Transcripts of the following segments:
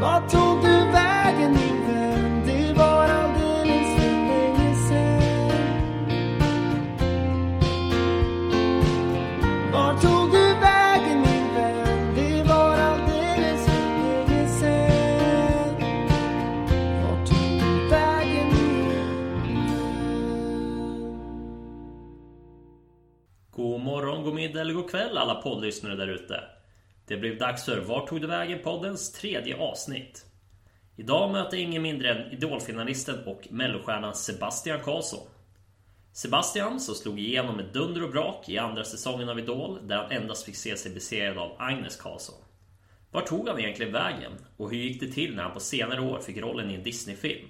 Vart tog du vägen min vän? Det var alldeles för länge sen. Vart tog du vägen min vän? Det var alldeles för länge sen. Vart tog du vägen min vän? God morgon, god middag eller god kväll alla poddlyssnare där ute. Det blev dags för Vart tog du vägen poddens tredje avsnitt. Idag möter jag ingen mindre än Idolfinalisten och mellostjärnan Sebastian Karlsson. Sebastian som slog igenom med dunder och brak i andra säsongen av Idol där han endast fick se sig besegrad av Agnes Karlsson. Var tog han egentligen vägen? Och hur gick det till när han på senare år fick rollen i en Disney-film?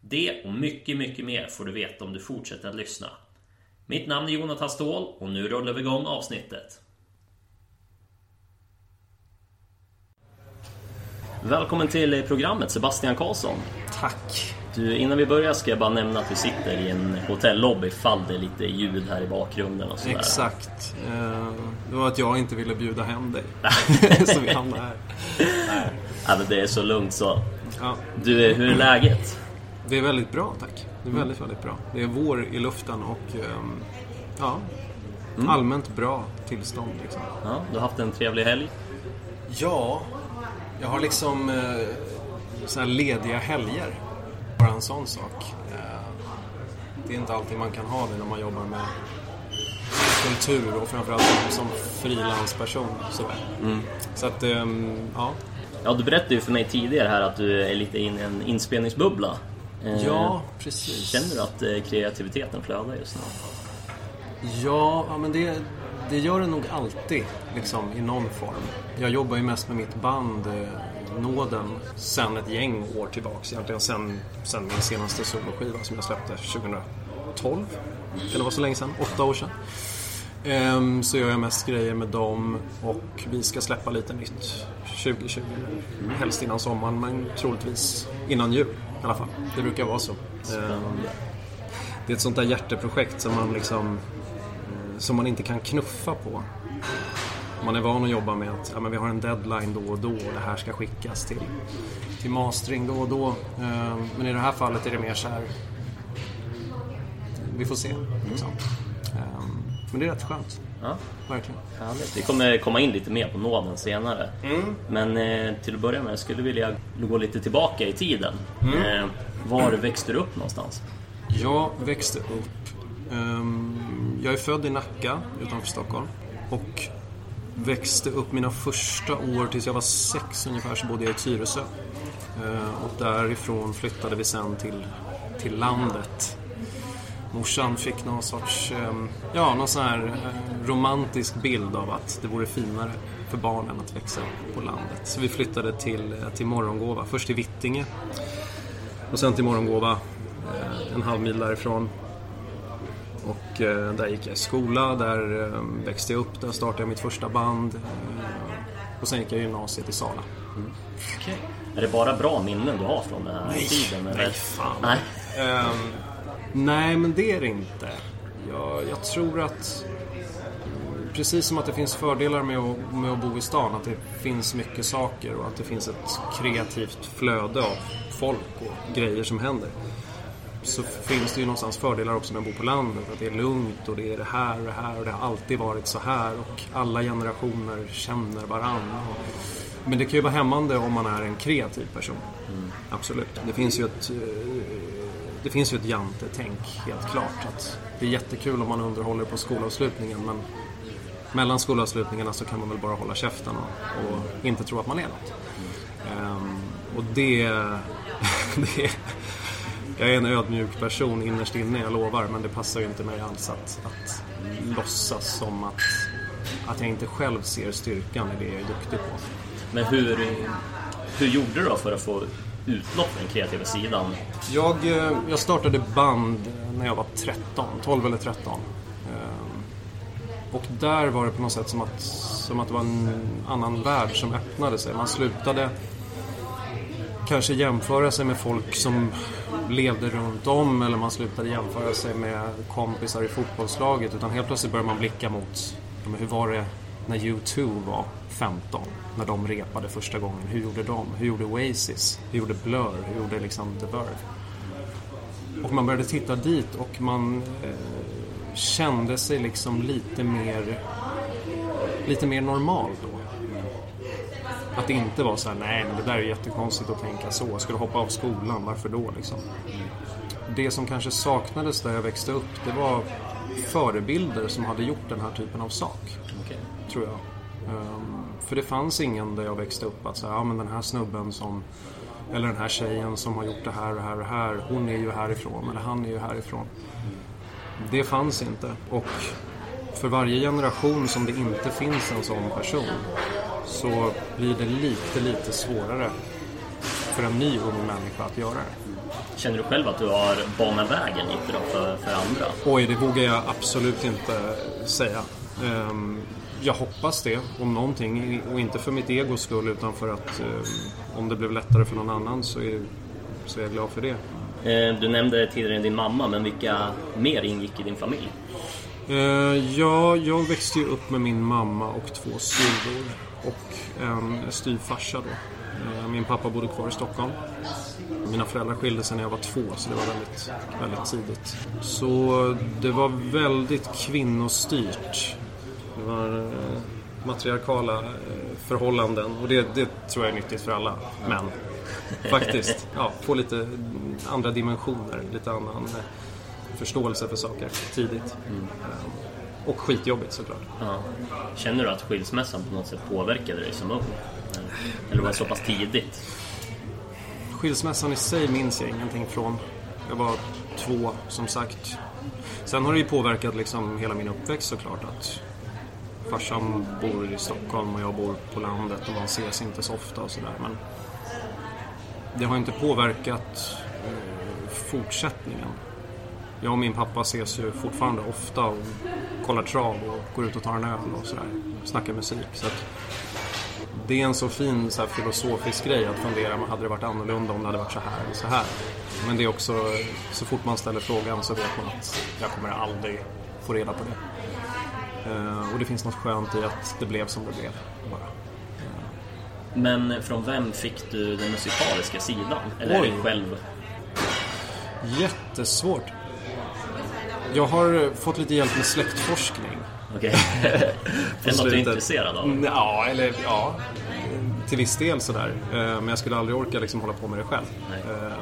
Det och mycket, mycket mer får du veta om du fortsätter att lyssna. Mitt namn är Jonathan Ståhl och nu rullar vi igång avsnittet. Välkommen till programmet Sebastian Karlsson. Tack. Du, innan vi börjar ska jag bara nämna att vi sitter i en hotellobby ifall det är lite ljud här i bakgrunden och sådär. Exakt. Eh, Det var att jag inte ville bjuda hem dig. så vi hamnade här. Ja, men det är så lugnt så. Ja, Du, hur är läget? det är väldigt bra, tack. Det är väldigt, väldigt bra. Det är vår i luften och ehm, ja, allmänt bra tillstånd. Liksom. Ja, du har haft en trevlig helg? Ja, jag har liksom eh, så här lediga helger. Bara en sån sak. Eh, det är inte alltid man kan ha det när man jobbar med kultur och framförallt som, som frilansperson. sådär. Så att, ehm, ja. Ja, du berättade ju för mig tidigare här att du är lite inne i en inspelningsbubbla. Eh, Ja, precis. Känner du att eh, kreativiteten flödar just nu? Ja, ja men det, det gör det nog alltid liksom, i någon form. Jag jobbar ju mest med mitt band eh, Nåden sen ett gäng år tillbaks. Egentligen sen, sen min senaste soloskiva som jag släppte 2012. Kan det vara så länge sedan? Åtta år sedan. Ehm, så gör jag mest grejer med dem och vi ska släppa lite nytt 2020. Helst innan sommaren men troligtvis innan jul i alla fall. Det brukar vara så. Ehm, det är ett sånt där hjärteprojekt som man liksom som man inte kan knuffa på. Man är van att jobba med att ja, men vi har en deadline då och då och det här ska skickas till, till mastering då och då. Ehm, Men i det här fallet är det mer så här... Vi får se. Liksom. Ehm, Men det är rätt skönt. Ja, Verkligen. härligt. Vi kommer komma in lite mer på nåden senare. Men eh, till att börja med skulle jag vilja gå lite tillbaka i tiden. Eh, var växte du upp någonstans? Jag växte upp... ehm, jag är född i Nacka utanför Stockholm. Och växte upp mina första år tills jag var sex ungefär så bodde jag i Tyresö. Eh, och därifrån flyttade vi sen till, till landet. Morsan fick någon sorts, ehm, ja, någon sån här eh, romantisk bild av att det vore finare för barnen att växa upp på landet. Så vi flyttade till, eh, till Morgongåva, först till Vittinge och sen till Morgongåva, en halv mil därifrån. Och eh, där gick jag i skola, där eh, växte jag upp, där startade jag mitt första band. Eh, och sen gick jag gymnasiet i Sala. Är det bara bra minnen du har från den här tiden? eller? nej, fan. Nej. Ehm, nej, men det är det inte. Jag, jag tror att precis som att det finns fördelar med att, med att bo i stan, att det finns mycket saker och att det finns ett kreativt flöde av folk och grejer som händer. Så finns det ju någonstans fördelar också med att bo på landet. Att det är lugnt och det är det här och det här och det har alltid varit så här och alla generationer känner varandra. Men det kan ju vara hämmande om man är en kreativ person. Absolut. Det finns ju ett, eh, det finns ju ett jantetänk helt klart. Att det är jättekul om man underhåller på skolavslutningen men mellan skolavslutningarna så kan man väl bara hålla käften och, och inte tro att man är något. Ehm, och det, det... Jag är en ödmjuk person innerst inne, jag lovar, men det passar ju inte mig alls att, att låtsas som att, att jag inte själv ser styrkan i det jag är duktig på. Men hur, hur gjorde du då för att få utlopp den kreativa sidan? Jag, eh, jag startade band när jag var 13, 12 eller 13. Ehm, Och där var det på något sätt som att, som att det var en annan värld som öppnade sig. Man slutade kanske jämföra sig med folk som levde runt om eller man slutade jämföra sig med kompisar i fotbollslaget utan helt plötsligt börjar man blicka mot hur, var det, när U2 var 15, när de repade första gången. Hur gjorde de? Hur gjorde Oasis? Hur gjorde Blur? Hur gjorde liksom The Verve? Och man började titta dit och man eh, kände sig liksom lite mer lite mer normal då. Att det inte var så här, nej men det där är jättekonstigt att tänka så. Ska du hoppa av skolan, varför då liksom? Det som kanske saknades där jag växte upp, det var förebilder som hade gjort den här typen av sak. Okej. Tror jag. Ehm, för det fanns ingen där jag växte upp att säga, ja men den här snubben som eller den här tjejen som har gjort det här och det här och det här. Hon är ju härifrån eller han är ju härifrån. Det fanns inte. Och för varje generation som det inte finns en sån person så blir det lite, lite svårare för en ny ung människa att göra det. Känner du själv att du har banat vägen lite då för, för andra? Oj, det vågar jag absolut inte säga. Ehm, Jag hoppas det, om någonting. Och inte för mitt egos skull, utan för att eh, om det blev lättare för någon annan så är, så är jag glad för det. Eh, Du nämnde tidigare din mamma, men vilka mer ingick i din familj? Ja, jag växte ju upp med min mamma och två syrror och en styvfarsa då. Eh, Min pappa bodde kvar i Stockholm. Mina föräldrar skilde sig när jag var två, så det var väldigt, väldigt tidigt. Så det var väldigt kvinnostyrt. Det var eh, matriarkala eh, förhållanden och det, det tror jag är nyttigt för alla män. Faktiskt. Ja, få lite andra dimensioner, lite annan förståelse för saker tidigt. Eh, Och skitjobbigt såklart. Ja. Känner du att skilsmässan på något sätt påverkade dig som ung? Eller var det så pass tidigt? Skilsmässan i sig minns jag ingenting från. Jag var två, som sagt. Sen har det ju påverkat liksom hela min uppväxt såklart. Att farsan bor i Stockholm och jag bor på landet och man ses inte så ofta och sådär. Men det har inte påverkat eh, fortsättningen. Jag och min pappa ses ju fortfarande ofta och kollar trav och går ut och tar en öl och sådär. Snackar musik. Så att det är en så fin så här, filosofisk grej att fundera, men hade det varit annorlunda om det hade varit så här eller så här? Men det är också, så fort man ställer frågan så vet man att jag kommer aldrig få reda på det. Eh, och det finns något skönt i att det blev som det blev. Bara. Men från vem fick du den musikaliska sidan? Eller är Oj. det själv? Jättesvårt. Jag har fått lite hjälp med släktforskning. Okej. är det något du är intresserad av? Mm, Ja, eller ja. Till viss del sådär. Eh, Men jag skulle aldrig orka liksom hålla på med det själv. Nej. Eh,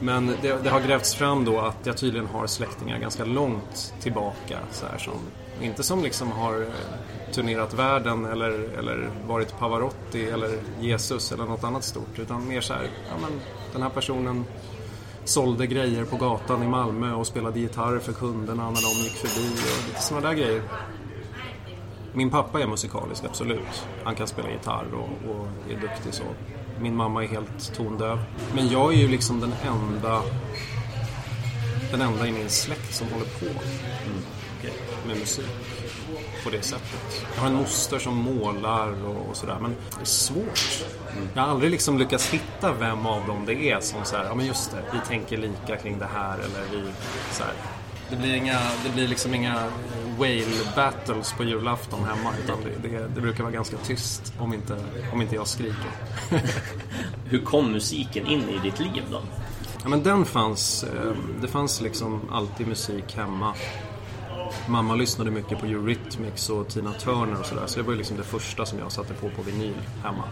Men det, det har grävts fram då att jag tydligen har släktingar ganska långt tillbaka. Så här, som, inte som liksom har eh, turnerat världen eller, eller varit Pavarotti eller Jesus eller något annat stort. Utan mer så här, ja men den här personen sålde grejer på gatan i Malmö och spelade gitarr för kunderna när de gick förbi och lite sådana där grejer. Min pappa är musikalisk, absolut. Han kan spela gitarr och, och är duktig så. Min mamma är helt tondöv. Men jag är ju liksom den enda den enda i min släkt som håller på Okej. med musik på det sättet. Jag har en moster som målar och, och sådär, men det är svårt. Jag har aldrig liksom lyckats hitta vem av dem det är som säger, ja men just det, vi tänker lika kring det här eller vi så här. Det blir, inga, det blir liksom inga whale battles på julafton hemma utan det, det, det brukar vara ganska tyst om inte, om inte jag skriker. Hur kom musiken in i ditt liv då? Ja, men den fanns, eh, det fanns liksom alltid musik hemma. Mamma lyssnade mycket på Eurythmics och Tina Turner och sådär. Så det var ju liksom det första som jag satte på på vinyl hemma.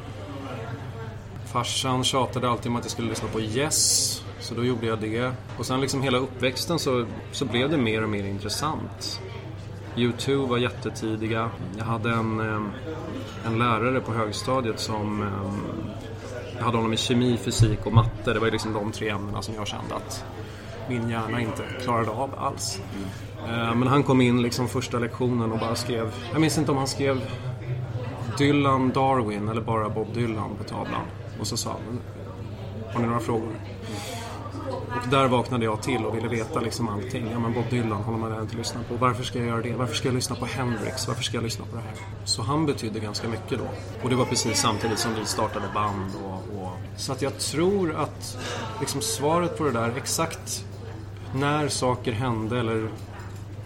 Farsan tjatade alltid om att jag skulle lyssna på Yes. Så då gjorde jag det. Och sen liksom hela uppväxten så, så blev det mer och mer intressant. U2 var jättetidiga. Jag hade en, en lärare på högstadiet som jag hade honom i kemi, fysik och matte. Det var ju liksom de tre ämnena som jag kände att min hjärna inte klarade av alls. Eh, men han kom in liksom första lektionen och bara skrev, jag minns inte om han skrev Dylan Darwin eller bara Bob Dylan på tavlan. Och så sa han, har ni några frågor? Och där vaknade jag till och ville veta liksom allting. Ja men Bob Dylan håller man inte lyssna på. Varför ska jag göra det? Varför ska jag lyssna på Hendrix? Varför ska jag lyssna på det här? Så han betydde ganska mycket då. Och det var precis samtidigt som vi startade band och, och... Så att jag tror att liksom svaret på det där, exakt när saker hände eller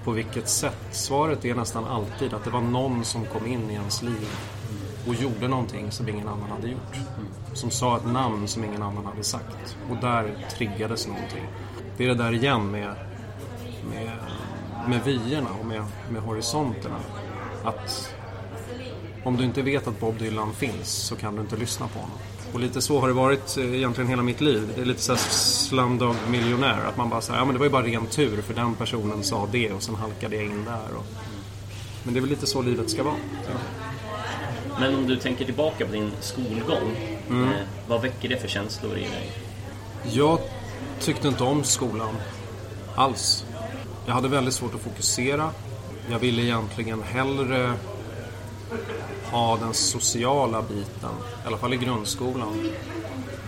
på vilket sätt? Svaret är nästan alltid att det var någon som kom in i ens liv och gjorde någonting som ingen annan hade gjort. Som sa ett namn som ingen annan hade sagt. Och där triggades någonting. Det är det där igen med, med, med vyerna och med, med horisonterna. Att om du inte vet att Bob Dylan finns så kan du inte lyssna på honom. Och lite så har det varit eh, egentligen hela mitt liv. Det är lite såhär slumdog miljonär. Att man bara säger, ja men det var ju bara ren tur för den personen sa det och sen halkade jag in där. Och... Men det är väl lite så livet ska vara. Men om du tänker tillbaka på din skolgång. Eh, vad väcker det för känslor i dig? Jag tyckte inte om skolan alls. Jag hade väldigt svårt att fokusera. Jag ville egentligen hellre ha den sociala biten, i alla fall i grundskolan.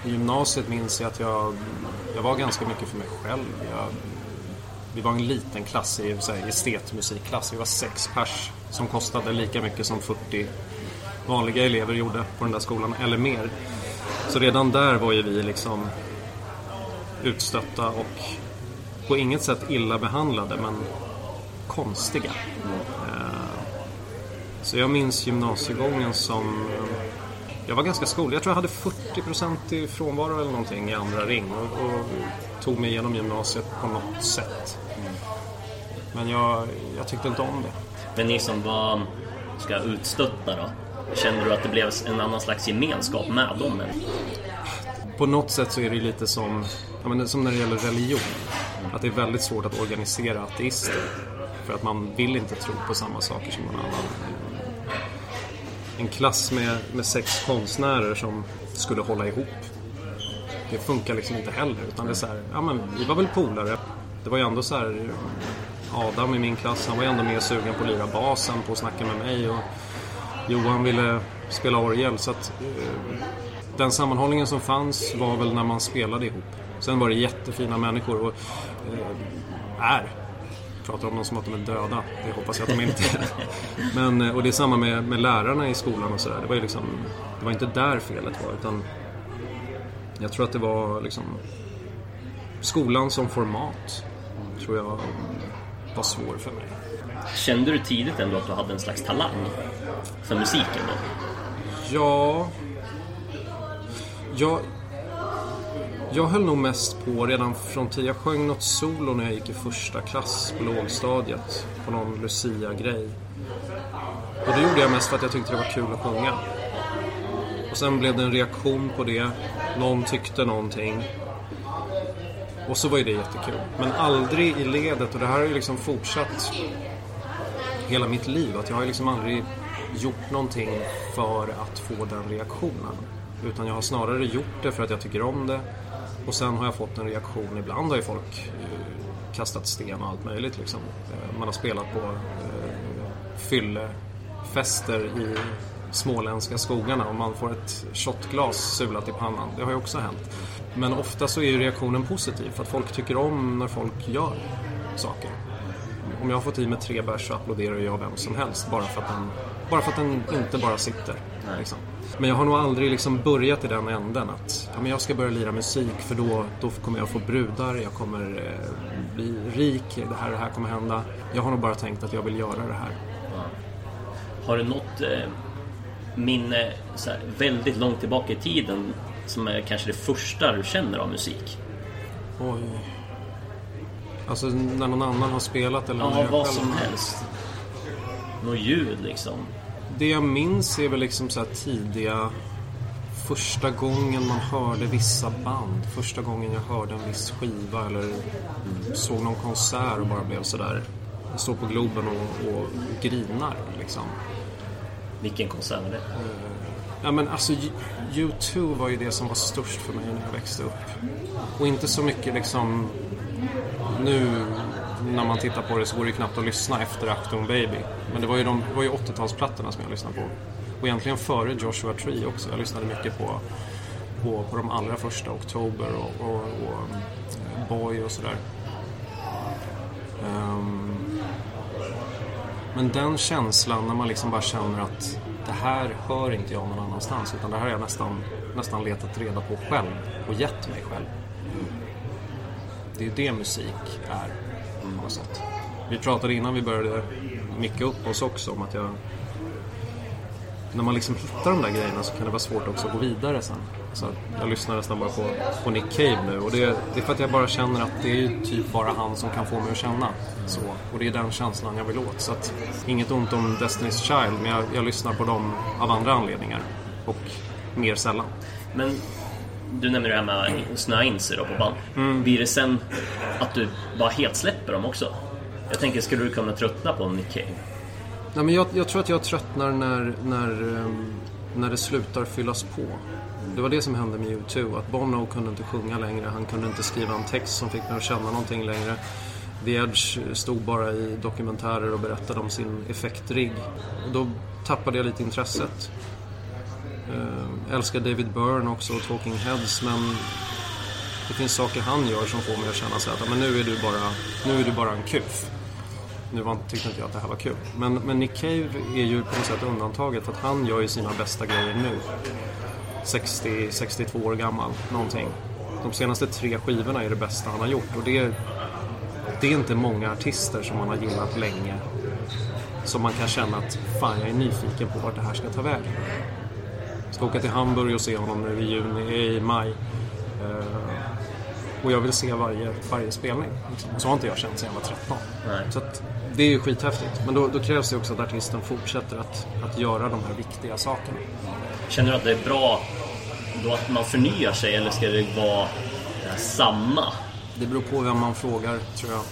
I gymnasiet minns jag att jag, jag var ganska mycket för mig själv. Jag, vi var en liten klass i så här, estetmusikklass. Vi var sex pers som kostade lika mycket som 40 vanliga elever gjorde på den där skolan, eller mer. Så redan där var ju vi liksom utstötta och på inget sätt illa behandlade men konstiga. Mm. Så jag minns gymnasiegången som... Jag var ganska skolig. Jag tror jag hade 40% i frånvaro eller någonting i andra ring och, och tog mig igenom gymnasiet på något sätt. Men jag, jag tyckte inte om det. Men ni som var ska utstötta då? Kände du att det blev en annan slags gemenskap med dem? eller? På något sätt så är det lite som, ja, men som när det gäller religion. Att det är väldigt svårt att organisera ateister. För att man vill inte tro på samma saker som någon annan. En klass med, med sex konstnärer som skulle hålla ihop. Det funkar liksom inte heller. Utan det är så här, ja men vi var väl polare. Det var ju ändå så här Adam i min klass, han var ju ändå mer sugen på att lira basen, på att snacka med mig. Och Johan ville spela orgel. Så att eh, den sammanhållningen som fanns var väl när man spelade ihop. Sen var det jättefina människor och eh, är. Pratar om dem som att de är döda. Det hoppas jag att de inte är. Men, eh, och det är samma med, med lärarna i skolan och sådär. Det var ju liksom, det var inte där felet var utan jag tror att det var liksom skolan som format tror jag var svår för mig. Kände du tidigt ändå att du hade en slags talang för musiken då? Ja... Jag, jag höll nog mest på redan från tid. Jag sjöng något solo när jag gick i första klass på lågstadiet. På någon Lucia-grej. Och det gjorde jag mest för att jag tyckte det var kul att sjunga. Och sen blev det en reaktion på det. Någon tyckte någonting. Och så var ju det jättekul. Men aldrig i ledet, och det här har ju liksom fortsatt hela mitt liv. Att jag har ju liksom aldrig gjort någonting för att få den reaktionen. Utan jag har snarare gjort det för att jag tycker om det. Och sen har jag fått en reaktion. Ibland har ju folk eh, kastat sten och allt möjligt liksom. Eh, man har spelat på eh, fyllefester i småländska skogarna och man får ett shotglas sulat i pannan. Det har ju också hänt. Men ofta så är ju reaktionen positiv för att folk tycker om när folk gör saker. Om jag har fått i mig tre bärs så applåderar jag vem som helst bara för att den, bara för att den inte bara sitter. Liksom. Men jag har nog aldrig liksom börjat i den änden att ja, men jag ska börja lira musik för då, då kommer jag få brudar, jag kommer eh, bli rik, det här det här kommer hända. Jag har nog bara tänkt att jag vill göra det här. Har du något eh, minne här, väldigt långt tillbaka i tiden som är kanske det första du känner av musik? Oj. Alltså när någon annan har spelat eller Ja, vad som helst. Något ljud liksom. Det jag minns är väl liksom så tidiga Första gången man hörde vissa band. Första gången jag hörde en viss skiva eller såg någon konsert och bara blev sådär Jag står på Globen och, och grinar liksom. Vilken konsert var det? Ja men alltså U- U2 var ju det som var störst för mig när jag växte upp. Och inte så mycket liksom Nu när man tittar på det så går det ju knappt att lyssna efter Acton Baby. Men det var ju, de, var ju 80-talsplattorna som jag lyssnade på. Och egentligen före Joshua Tree också. Jag lyssnade mycket på, på, på de allra första October och, och, och eh, Boy och sådär. Um, men den känslan när man liksom bara känner att det här hör inte jag någon annanstans utan det här har jag nästan, nästan letat reda på själv och gett mig själv. Det är det musik är på något sätt. Vi pratade innan vi började micka upp oss också om att jag... När man liksom hittar de där grejerna så kan det vara svårt också att gå vidare sen. Så jag lyssnar nästan bara på, på Nick Cave nu och det, det är för att jag bara känner att det är ju typ bara han som kan få mig att känna så. Och det är den känslan jag vill åt. Så att, inget ont om Destiny's Child men jag, jag lyssnar på dem av andra anledningar. Och mer sällan. Men du nämner det här med att snöa in sig då på band. Mm. Blir det sen att du bara helt släpper dem också? Jag tänker, skulle du kunna tröttna på Nick Cave? Nej, men jag, jag tror att jag tröttnar när, när, ehm, när det slutar fyllas på. Det var det som hände med U2, att Bono kunde inte sjunga längre. Han kunde inte skriva en text som fick mig att känna någonting längre. The Edge stod bara i dokumentärer och berättade om sin effektrigg. Och då tappade jag lite intresset. Eh, älskar David Byrne också och Talking Heads men det finns saker han gör som får mig att känna så att men nu är du bara, nu är du bara en kuf. Nu var, tyckte inte jag att det här var kul. Men, men Nick Cave är ju på något sätt undantaget för att han gör ju sina bästa grejer nu. 60, 62 år gammal, någonting. De senaste tre skivorna är det bästa han har gjort och det är, det är inte många artister som man har gillat länge som man kan känna att fan jag är nyfiken på vart det här ska ta vägen. Jag ska åka till Hamburg och se honom nu i juni, i maj. Eh, och jag vill se varje, varje spelning. Liksom. Så har inte jag känt sedan jag var 13. Nej. Så att, det är ju skithäftigt. Men då, då krävs det också att artisten fortsätter att, att göra de här viktiga sakerna. Känner du att det är bra då att man förnyar sig eller ska det vara här samma? Det beror på vem man frågar, tror jag.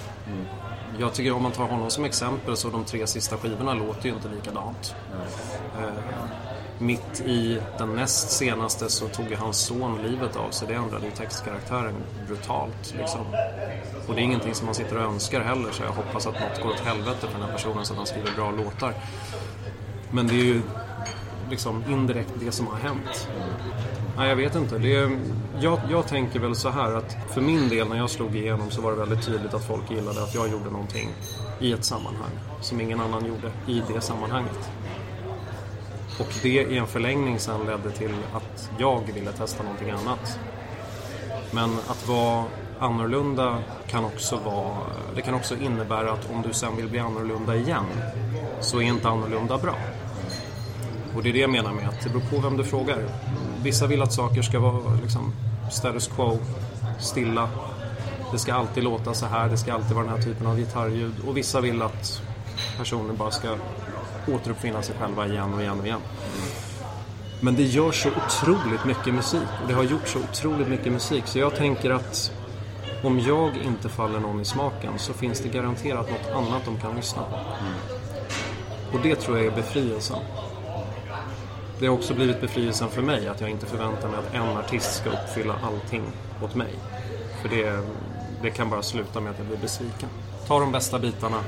Jag tycker om man tar honom som exempel så de tre sista skivorna låter ju inte likadant. Eh, mitt i den näst senaste så tog ju hans son livet av sig. Det ändrade ju textkaraktären brutalt. Liksom. Och det är ingenting som man sitter och önskar heller så jag hoppas att något går åt helvete för den här personen så att han skriver bra låtar. Men det är ju liksom indirekt det som har hänt. Nej, jag vet inte. Det är, jag, jag tänker väl så här att för min del när jag slog igenom så var det väldigt tydligt att folk gillade att jag gjorde någonting i ett sammanhang som ingen annan gjorde i det sammanhanget. Och det i en förlängning sen ledde till att jag ville testa någonting annat. Men att vara annorlunda kan också vara, det kan också innebära att om du sen vill bli annorlunda igen så är inte annorlunda bra. Och det är det jag menar med att det beror på vem du frågar. Vissa vill att saker ska vara liksom status quo, stilla. Det ska alltid låta så här, det ska alltid vara den här typen av gitarrljud. Och vissa vill att personer bara ska återuppfinna sig själva igen och igen och igen. Men det gör så otroligt mycket musik och det har gjort så otroligt mycket musik så jag tänker att om jag inte faller någon i smaken så finns det garanterat något annat de kan lyssna på. Och det tror jag är befrielsen. Det har också blivit befrielsen för mig att jag inte förväntar mig att en artist ska uppfylla allting åt mig. För det, det kan bara sluta med att jag blir besviken. Ta de bästa bitarna,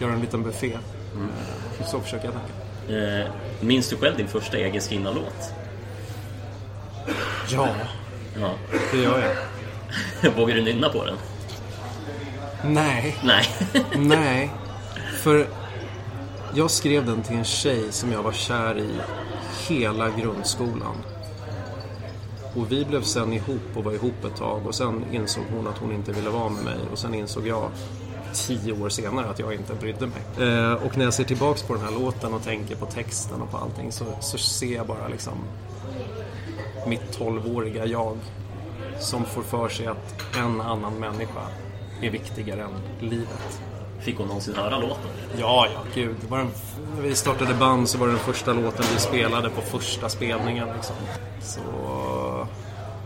gör en liten buffé. Eh, Så försöker jag tänka. Eh, minns du själv din första egenskrivna låt? Ja, Ja. det gör jag. Vågar du nynna på den? Nej, Nej. nej. För jag skrev den till en tjej som jag var kär i hela grundskolan. Och vi blev sen ihop och var ihop ett tag och sen insåg hon att hon inte ville vara med mig och sen insåg jag tio år senare att jag inte brydde mig. Eh, och när jag ser tillbaks på den här låten och tänker på texten och på allting så, så ser jag bara liksom mitt tolvåriga jag som får för sig att en annan människa är viktigare än livet. Fick hon någonsin höra låten? Ja, ja, gud. Det var den, när vi startade band så var det den första låten vi spelade på första spelningen. Liksom. Så,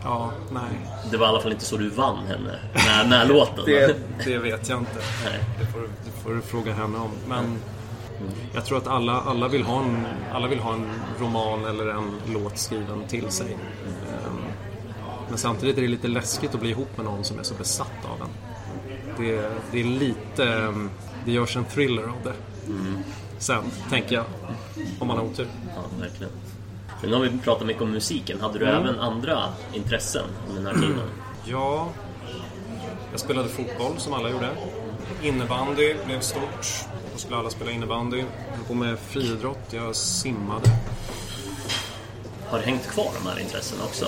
ja, nej. Det var i alla fall inte så du vann henne med, med låten. Det, det vet jag inte. Nej. Det får, det får du fråga henne om. Men jag tror att alla, alla, vill ha en, alla vill ha en roman eller en låt skriven till sig. Ehm, Men samtidigt är det lite läskigt att bli ihop med någon som är så besatt av den. Det, det är lite... ehm, Det görs en thriller av det. Sen, tänker jag. Om man har otur. Ja, verkligen. Men nu har vi pratat mycket om musiken. Hade du även andra intressen under den här tiden? Ja, jag spelade fotboll som alla gjorde. Innebandy blev stort. Då skulle alla spela innebandy. Jag höll på med friidrott. Jag simmade. har hängt kvar de här intressena också?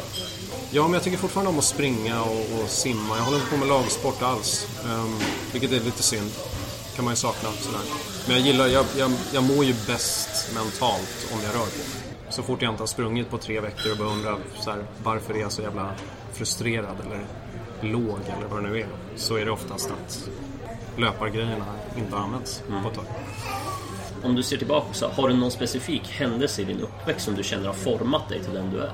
Ja, men jag tycker fortfarande om att springa och, och simma. Jag håller inte på med lagsport alls. Um, vilket är lite synd. kan man ju sakna. Sådär. Men jag gillar, jag, jag, jag mår ju bäst mentalt om jag rör på mig. Så fort jag inte har sprungit på tre veckor och börjar undra så här, varför är jag så jävla frustrerad eller låg eller vad det nu är. Så är det oftast att löpargrejerna inte har använts på ett tag. Om du ser tillbaka så har du någon specifik händelse i din uppväxt som du känner har format dig till den du är?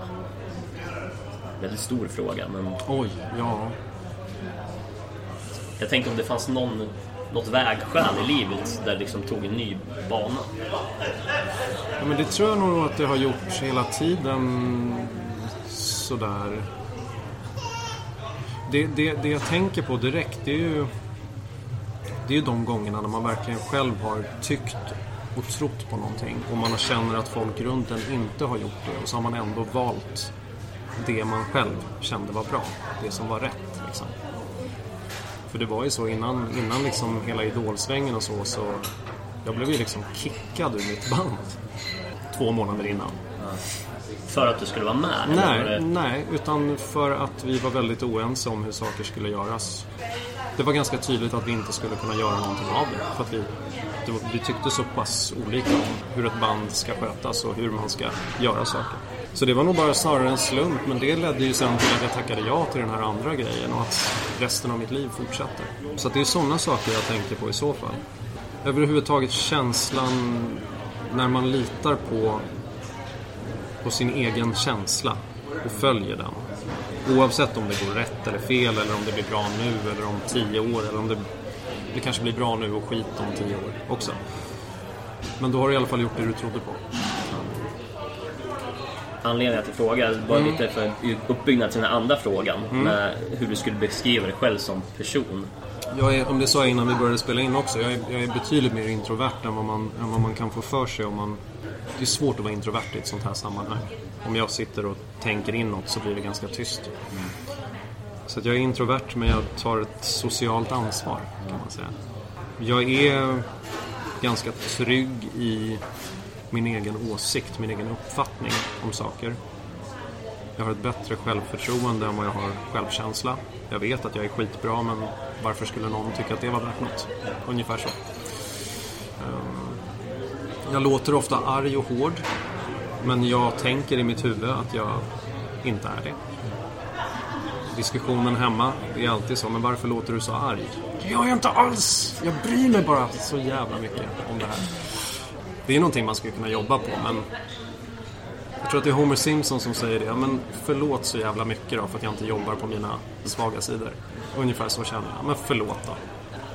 Väldigt stor fråga, men Oj, ja. jag tänker om det fanns någon, något vägskäl i livet där det liksom tog en ny bana. ja men det tror jag nog att det har gjort hela tiden sådär. Det, det, det jag tänker på direkt det är ju det är de gångerna när man verkligen själv har tyckt och trott på någonting och man känner att folk runt en inte har gjort det och så har man ändå valt det man själv kände var bra. Det som var rätt. Liksom. För det var ju så innan, innan liksom hela idolsvängen och så, så jag blev ju liksom kickad ur mitt band två månader innan. För att du skulle vara med? Nej, det- nej, utan för att vi var väldigt oense om hur saker skulle göras. Det var ganska tydligt att vi inte skulle kunna göra någonting av det. För att vi, det var, vi tyckte så pass olika om hur ett band ska skötas och hur man ska göra saker. Så det var nog bara snarare en slump, men det ledde ju sen till att jag tackade ja till den här andra grejen och att resten av mitt liv fortsätter. Så att det är sådana saker jag tänker på i så fall. Överhuvudtaget känslan när man litar på på sin egen känsla och följer den. Oavsett om det går rätt eller fel eller om det blir bra nu eller om tio år eller om det, det kanske blir bra nu och skit om tio år också. Men då har du i alla fall gjort det du trodde på. Anledningen till frågan var Mm. lite för uppbyggnad till den andra frågan. Med hur du skulle beskriva dig själv som person. Jag är, om det sa jag innan vi började spela in också, jag är, jag är betydligt mer introvert än vad, man, än vad man kan få för sig om man... Det är svårt att vara introvert i ett sånt här sammanhang. Om jag sitter och tänker inåt så blir det ganska tyst. Så att jag är introvert men jag tar ett socialt ansvar kan man säga. Jag är ganska trygg i min egen åsikt, min egen uppfattning om saker. Jag har ett bättre självförtroende än vad jag har självkänsla. Jag vet att jag är skitbra men varför skulle någon tycka att det var värt något? Ungefär så. Ehm, jag låter ofta arg och hård. Men jag tänker i mitt huvud att jag inte är det. Diskussionen hemma är alltid så, men varför låter du så arg? Det gör jag inte alls! Jag bryr mig bara så jävla mycket om det här. Det är någonting man skulle kunna jobba på, men jag tror att det är Homer Simpson som säger det. Ja, men förlåt så jävla mycket då för att jag inte jobbar på mina svaga sidor. Ungefär så känner jag. Men förlåt då.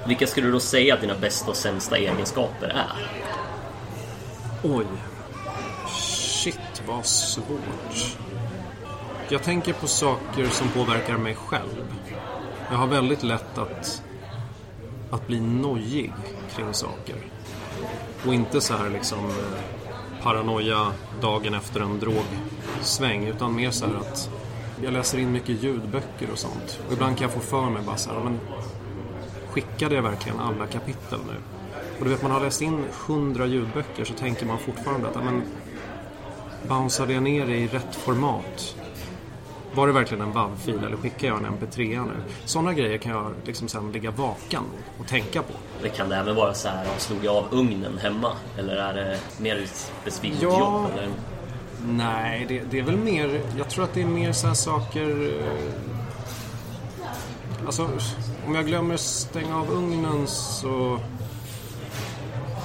Vilka skulle du då säga att dina bästa och sämsta egenskaper är? Oj. Shit, vad svårt. Jag tänker på saker som påverkar mig själv. Jag har väldigt lätt att, att bli nojig kring saker. Och inte så här liksom eh, paranoia dagen efter en drogsväng. Utan mer så här att jag läser in mycket ljudböcker och sånt. Och ibland kan jag få för mig bara så här, men skickade jag verkligen alla kapitel nu? Och du vet, man har läst in hundra ljudböcker så tänker man fortfarande att, ja, men bounceade jag ner det i rätt format? Var det verkligen en WAV-fil eller skickar jag en MP3 nu? Sådana grejer kan jag liksom sen ligga vaken och tänka på. Det kan det även vara så här, slog jag av ugnen hemma? Eller är det mer ett specifikt Ja. jobb? Eller? Nej, det, det är väl mer... Jag tror att det är mer så här saker... eh, Alltså, om jag glömmer stänga av ugnen så...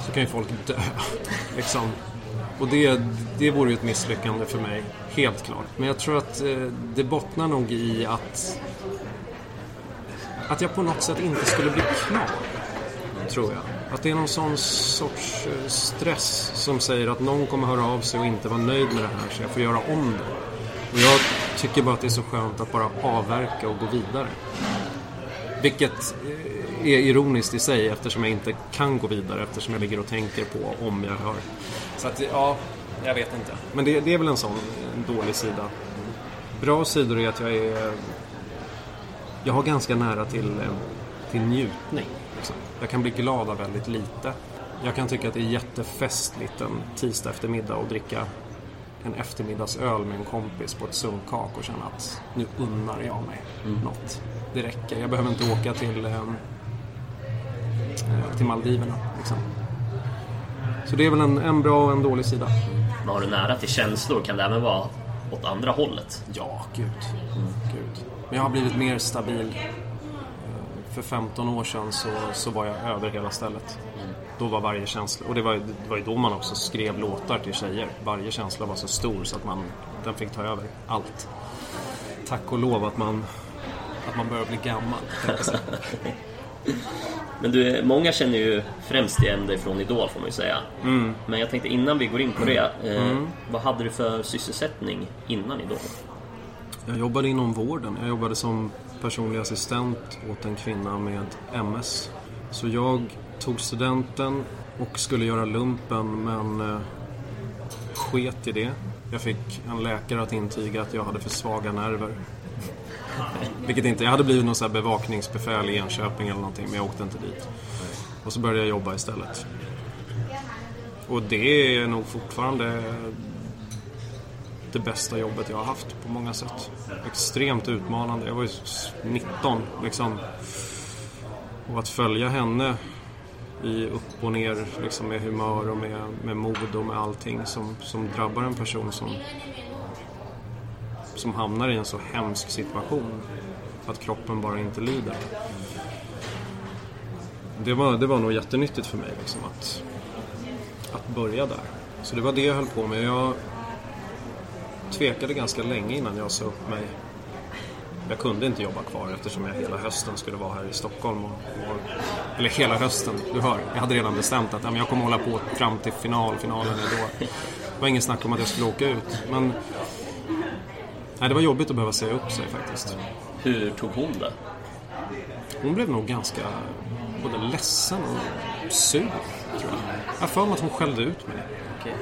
Så kan ju folk dö. Liksom. Och det, det vore ju ett misslyckande för mig. Helt klart. Men jag tror att eh, det bottnar nog i att... Att jag på något sätt inte skulle bli klar. Tror jag. Att det är någon sån sorts eh, stress som säger att någon kommer höra av sig och inte vara nöjd med det här så jag får göra om det. Och jag tycker bara att det är så skönt att bara avverka och gå vidare. Vilket eh, är ironiskt i sig eftersom jag inte kan gå vidare eftersom jag ligger och tänker på om jag hör. Så att, ja, jag vet inte. Men det, det är väl en sån en dålig sida. Bra sidor är att jag är... Jag har ganska nära till, eh, till njutning. Liksom. Jag kan bli glad av väldigt lite. Jag kan tycka att det är jättefestligt en tisdag eftermiddag och dricka en eftermiddagsöl med en kompis på ett sunkak och känna att nu unnar jag mig något. Det räcker. Jag behöver inte åka till, ehm, eh, till Maldiverna. Liksom. Så det är väl en, en bra och en dålig sida. Men har du nära till känslor kan det även vara åt andra hållet. Ja, gud. gud. Men jag har blivit mer stabil. Eh, För 15 år sedan så, så var jag över hela stället. Då var varje känsla, och det var, det var ju då man också skrev låtar till tjejer. Varje känsla var så stor så att man, den fick ta över allt. Tack och lov att man, att man börjar bli gammal. Men du, många känner ju främst igen dig från Idol får man ju säga. Men jag tänkte innan vi går in på det. Eh, Vad hade du för sysselsättning innan Idol? Jag jobbade inom vården. Jag jobbade som personlig assistent åt en kvinna med MS. Så jag tog studenten och skulle göra lumpen men eh, sket i det. Jag fick en läkare att intyga att jag hade för svaga nerver. Vilket inte, jag hade blivit någon så här bevakningsbefäl i Enköping eller någonting men jag åkte inte dit. Och så började jag jobba istället. Och det är nog fortfarande det bästa jobbet jag har haft på många sätt. Extremt utmanande. Jag var ju 19 liksom. Och att följa henne i upp och ner liksom med humör och med, med mod och med allting som, som drabbar en person som, som hamnar i en så hemsk situation. Att kroppen bara inte lider. Det var, det var nog jättenyttigt för mig liksom att, att börja där. Så det var det jag höll på med. Jag tvekade ganska länge innan jag sa upp mig. Jag kunde inte jobba kvar eftersom jag hela hösten skulle vara här i Stockholm. Och, och, eller hela hösten, du hör. Jag hade redan bestämt att ja, men jag kommer hålla på fram till final. Finalen är då. Det var ingen snack om att jag skulle åka ut. Men nej, det var jobbigt att behöva säga upp sig faktiskt. Hur tog hon det? Hon blev nog ganska både ledsen och sur, tror jag. Jag har för mig att hon skällde ut mig. Okej.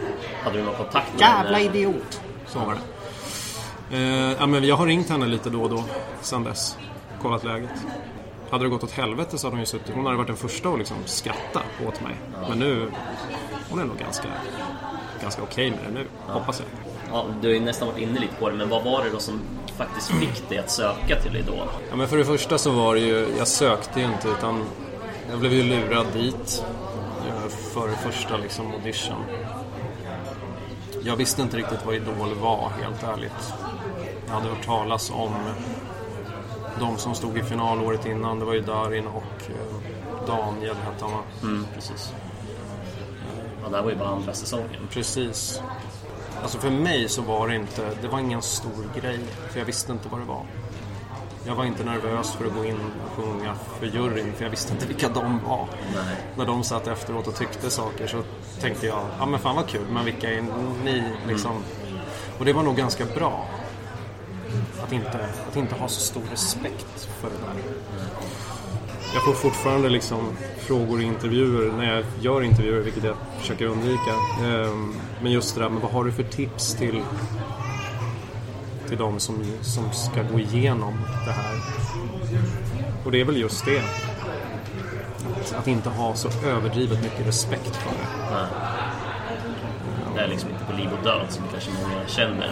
Hade du någon kontakt med Jävla henne? idiot! Så var det. Eh, ja, men jag har ringt henne lite då och då sen dess. Kollat läget. Hade det gått åt helvete så hade hon ju suttit... Hon hade varit den första att liksom skratta åt mig. Men nu... Hon är nog ganska, ganska okej med det nu, hoppas jag. Ja, du har ju nästan varit inne lite på det, men vad var det då som faktiskt fick dig att söka till Idol? Ja, men för det första så var det ju... Jag sökte ju inte utan... Jag blev ju lurad dit. eh, För första liksom audition. Jag visste inte riktigt vad Idol var, helt ärligt. Jag hade hört talas om de som stod i final året innan. Det var ju Darin och eh, Daniel hette han va? Mm, precis. Ja, det här var ju bara andra säsongen. Precis. Alltså för mig så var det inte, det var ingen stor grej. För jag visste inte vad det var. Jag var inte nervös för att gå in och sjunga för juryn för jag visste inte vilka de var. Nej. När de satt efteråt och tyckte saker så tänkte jag, ja men fan vad kul, men vilka är ni liksom? Och det var nog ganska bra. Att inte, att inte ha så stor respekt för det där. Jag får fortfarande liksom frågor i intervjuer när jag gör intervjuer, vilket jag försöker undvika. Ehm, Men just det där, men vad har du för tips till, till de som, som ska gå igenom det här? Och det är väl just det. Att, att inte ha så överdrivet mycket respekt för det. Nej. Det är liksom inte på liv och död som kanske många känner.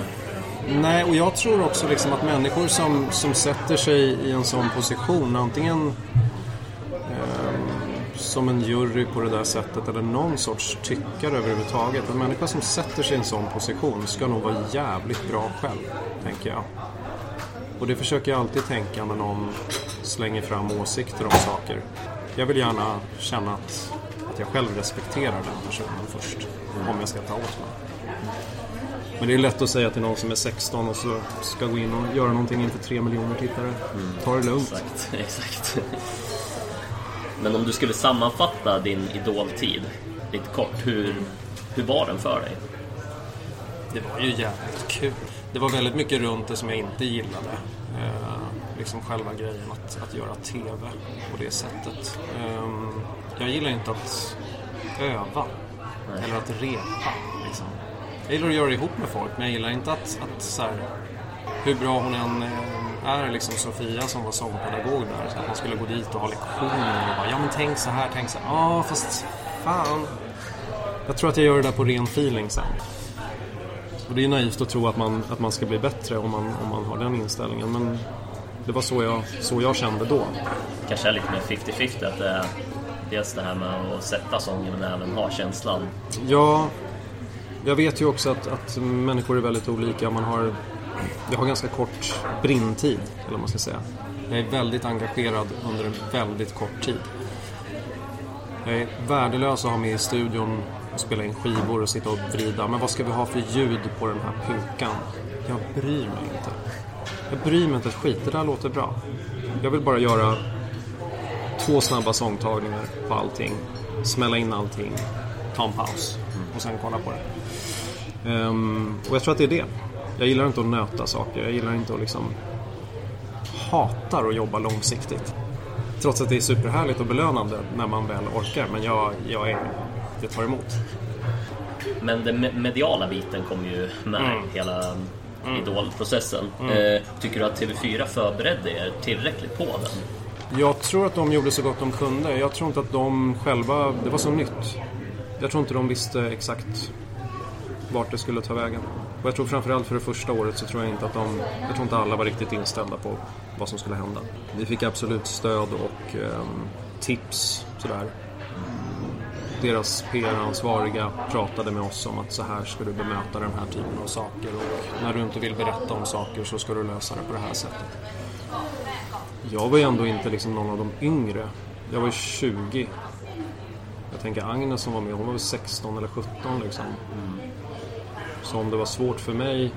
Nej, och jag tror också liksom att människor som, som sätter sig i en sån position, antingen Ehm, som en jury på det där sättet eller någon sorts tyckare överhuvudtaget. En människa som sätter sig i en sån position ska nog vara jävligt bra själv, tänker jag. Och det försöker jag alltid tänka när någon slänger fram åsikter om saker. Jag vill gärna känna att, att jag själv respekterar den personen först, om jag ska ta åt mig. Men det är lätt att säga till någon som är 16 och så ska gå in och göra någonting inför 3 miljoner tittare. Ta det lugnt. Exakt, exakt. Men om du skulle sammanfatta din idoltid lite kort, hur, hur var den för dig? Det var ju jävligt kul. Det var väldigt mycket runt det som jag inte gillade. Eh, liksom själva grejen att, att göra TV på det sättet. Eh, jag gillar inte att öva. Eller att repa. Liksom. Jag gillar att göra det ihop med folk, men jag gillar inte att, att så här, hur bra hon än eh, är, liksom Sofia som var sångpedagog där, så att man skulle gå dit och ha lektioner och bara, ja men tänk så här, tänk så här. Ja, fast fan. Jag tror att jag gör det där på ren feeling sen. Och det är naivt att tro att man, att man ska bli bättre om man, om man har den inställningen. Men det var så jag, så jag kände då. Kanske är lite mer 50-50 att det är dels det här med att sätta sången men även ha känslan. Ja, jag vet ju också att, att människor är väldigt olika. Man har, jag har ganska kort brintid, eller vad man ska säga. Jag är väldigt engagerad under en väldigt kort tid. Jag är värdelös att ha med i studion och spela in skivor och sitta och vrida. Men vad ska vi ha för ljud på den här pukan? Jag bryr mig inte. Jag bryr mig inte ett skit. Det där låter bra. Jag vill bara göra två snabba sångtagningar på allting. Smälla in allting. Ta en paus. Och sen kolla på det. Um, och jag tror att det är det. Jag gillar inte att nöta saker. Jag gillar inte att liksom... Hatar att jobba långsiktigt. Trots att det är superhärligt och belönande när man väl orkar. Men jag, jag är... Jag tar emot. Men den me- mediala biten kom ju med Mm. hela idolprocessen. Eh, tycker du att TV4 förberedde er tillräckligt på den? Jag tror att de gjorde så gott de kunde. Jag tror inte att de själva... Det var så nytt. Jag tror inte de visste exakt vart det skulle ta vägen. Och jag tror framförallt för det första året så tror jag inte att de... Jag tror inte alla var riktigt inställda på vad som skulle hända. Vi fick absolut stöd och eh, tips sådär. Deras PR-ansvariga pratade med oss om att så här ska du bemöta den här typen av saker och när du inte vill berätta om saker så ska du lösa det på det här sättet. Jag var ju ändå inte liksom någon av de yngre. Jag var ju 20. Jag tänker Agnes som var med, hon var väl 16 eller 17 liksom. Mm om det var svårt för mig...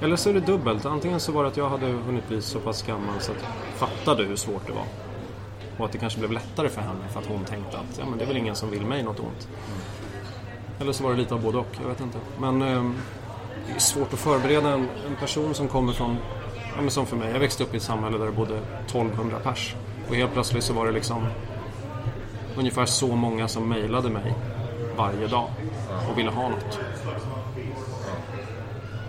Eller så är det dubbelt. Antingen så var det att jag hade hunnit bli så pass gammal så att jag fattade hur svårt det var. Och att det kanske blev lättare för henne för att hon tänkte att ja, men det är väl ingen som vill mig något ont. Eller så var det lite av både och, jag vet inte. Men eh, det är svårt att förbereda en, en person som kommer från, ja, men som för mig, jag växte upp i ett samhälle där det bodde 1200 pers. Och helt plötsligt så var det liksom ungefär så många som mejlade mig varje dag och ville ha något.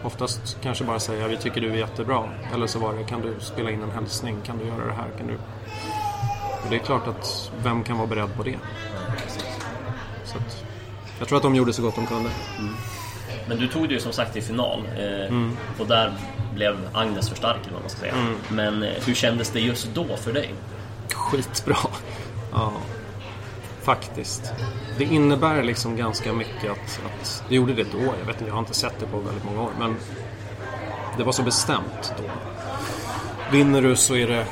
Oftast kanske bara säga vi tycker du är jättebra. Eller så var det kan du spela in en hälsning, kan du göra det här, kan du... Och det är klart att vem kan vara beredd på det? Så att, jag tror att de gjorde så gott de kunde. Men du tog det ju som sagt till final eh, Mm. och där blev Agnes för stark eller vad man ska säga. Men eh, hur kändes det just då för dig? Skitbra. Ja. Faktiskt. Det innebär liksom ganska mycket att, att... Det gjorde det då. Jag vet inte, jag har inte sett det på väldigt många år. Men det var så bestämt då. Vinner du så är det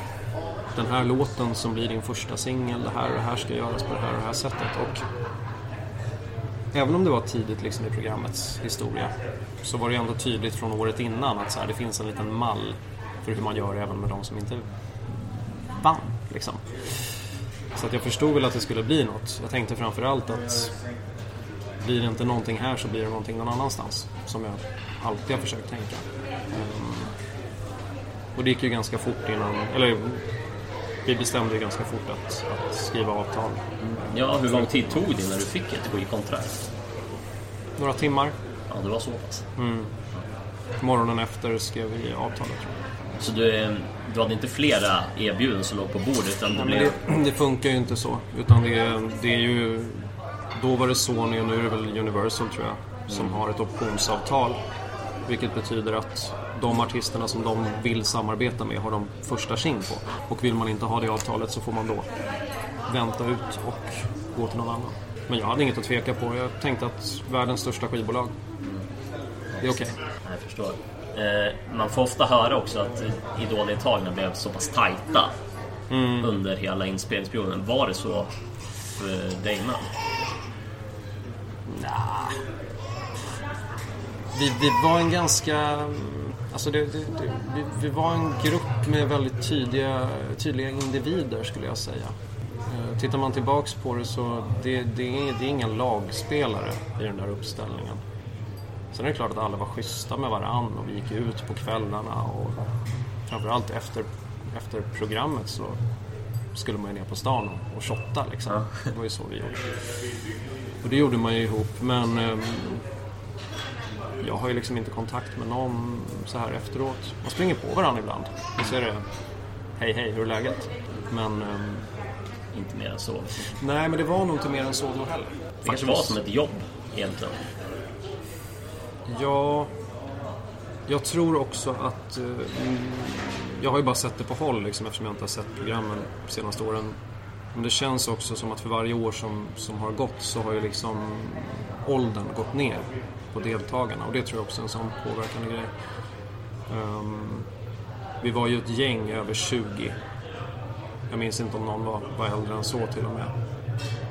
den här låten som blir din första singel. Det här och det här ska göras på det här och det här sättet. Och även om det var tidigt liksom i programmets historia så var det ändå tydligt från året innan att så här, det finns en liten mall för hur man gör även med de som inte vann. Liksom. Så att jag förstod väl att det skulle bli något. Jag tänkte framförallt att blir det inte någonting här så blir det någonting någon annanstans. Som jag alltid har försökt tänka. Ehm, och det gick ju ganska fort innan, eller vi bestämde ju ganska fort att, att skriva avtal. Ja, hur lång tid tog det när du fick ett skivkontrakt? Några timmar. Ja, det var så pass. Morgonen efter skrev vi avtalet. Så du, eh, du hade inte flera erbjudanden som låg på bordet utan det blev... det, det funkar ju inte så. Utan det, är- det är ju... Då var det Sony och nu är det väl Universal tror jag. Som har ett optionsavtal. Vilket betyder att de artisterna som de vill samarbeta med har de första tjing på. Och vill man inte ha det avtalet så får man då vänta ut och gå till någon annan. Men jag hade inget att tveka på. Jag tänkte att världens största skivbolag. Det är okej. Jag förstår. Eh, man får ofta höra också att idoldeltagarna blev så pass tajta under hela inspelningsperioden. Var det så för dig med? Vi, vi var en ganska... Alltså det, det, det, vi, vi var en grupp med väldigt tydliga, tydliga individer skulle jag säga. Eh, Tittar man tillbaks på det så det, det, är, det är inga lagspelare i den där uppställningen. Sen är det klart att alla var schyssta med varann och vi gick ut på kvällarna och framförallt efter, efter programmet så skulle man ju ner på stan och, och shotta liksom. Det var ju så vi gjorde. Och det gjorde man ju ihop men ehm, jag har ju liksom inte kontakt med någon så här efteråt. Man springer på varandra ibland. Och så är det Hej hej, hur är läget? Men ehm, Inte mer än så. nej, men det var nog inte mer än så då heller. Det kanske var som ett jobb egentligen. Ja, jag tror också att... eh, jag har ju bara sett det på håll liksom, eftersom jag inte har sett programmen de senaste åren. Men det känns också som att för varje år som, som har gått så har ju liksom åldern gått ner på deltagarna och det tror jag också är en sån påverkande grej. Um, vi var ju ett gäng över 20. Jag minns inte om någon var, var äldre än så till och med.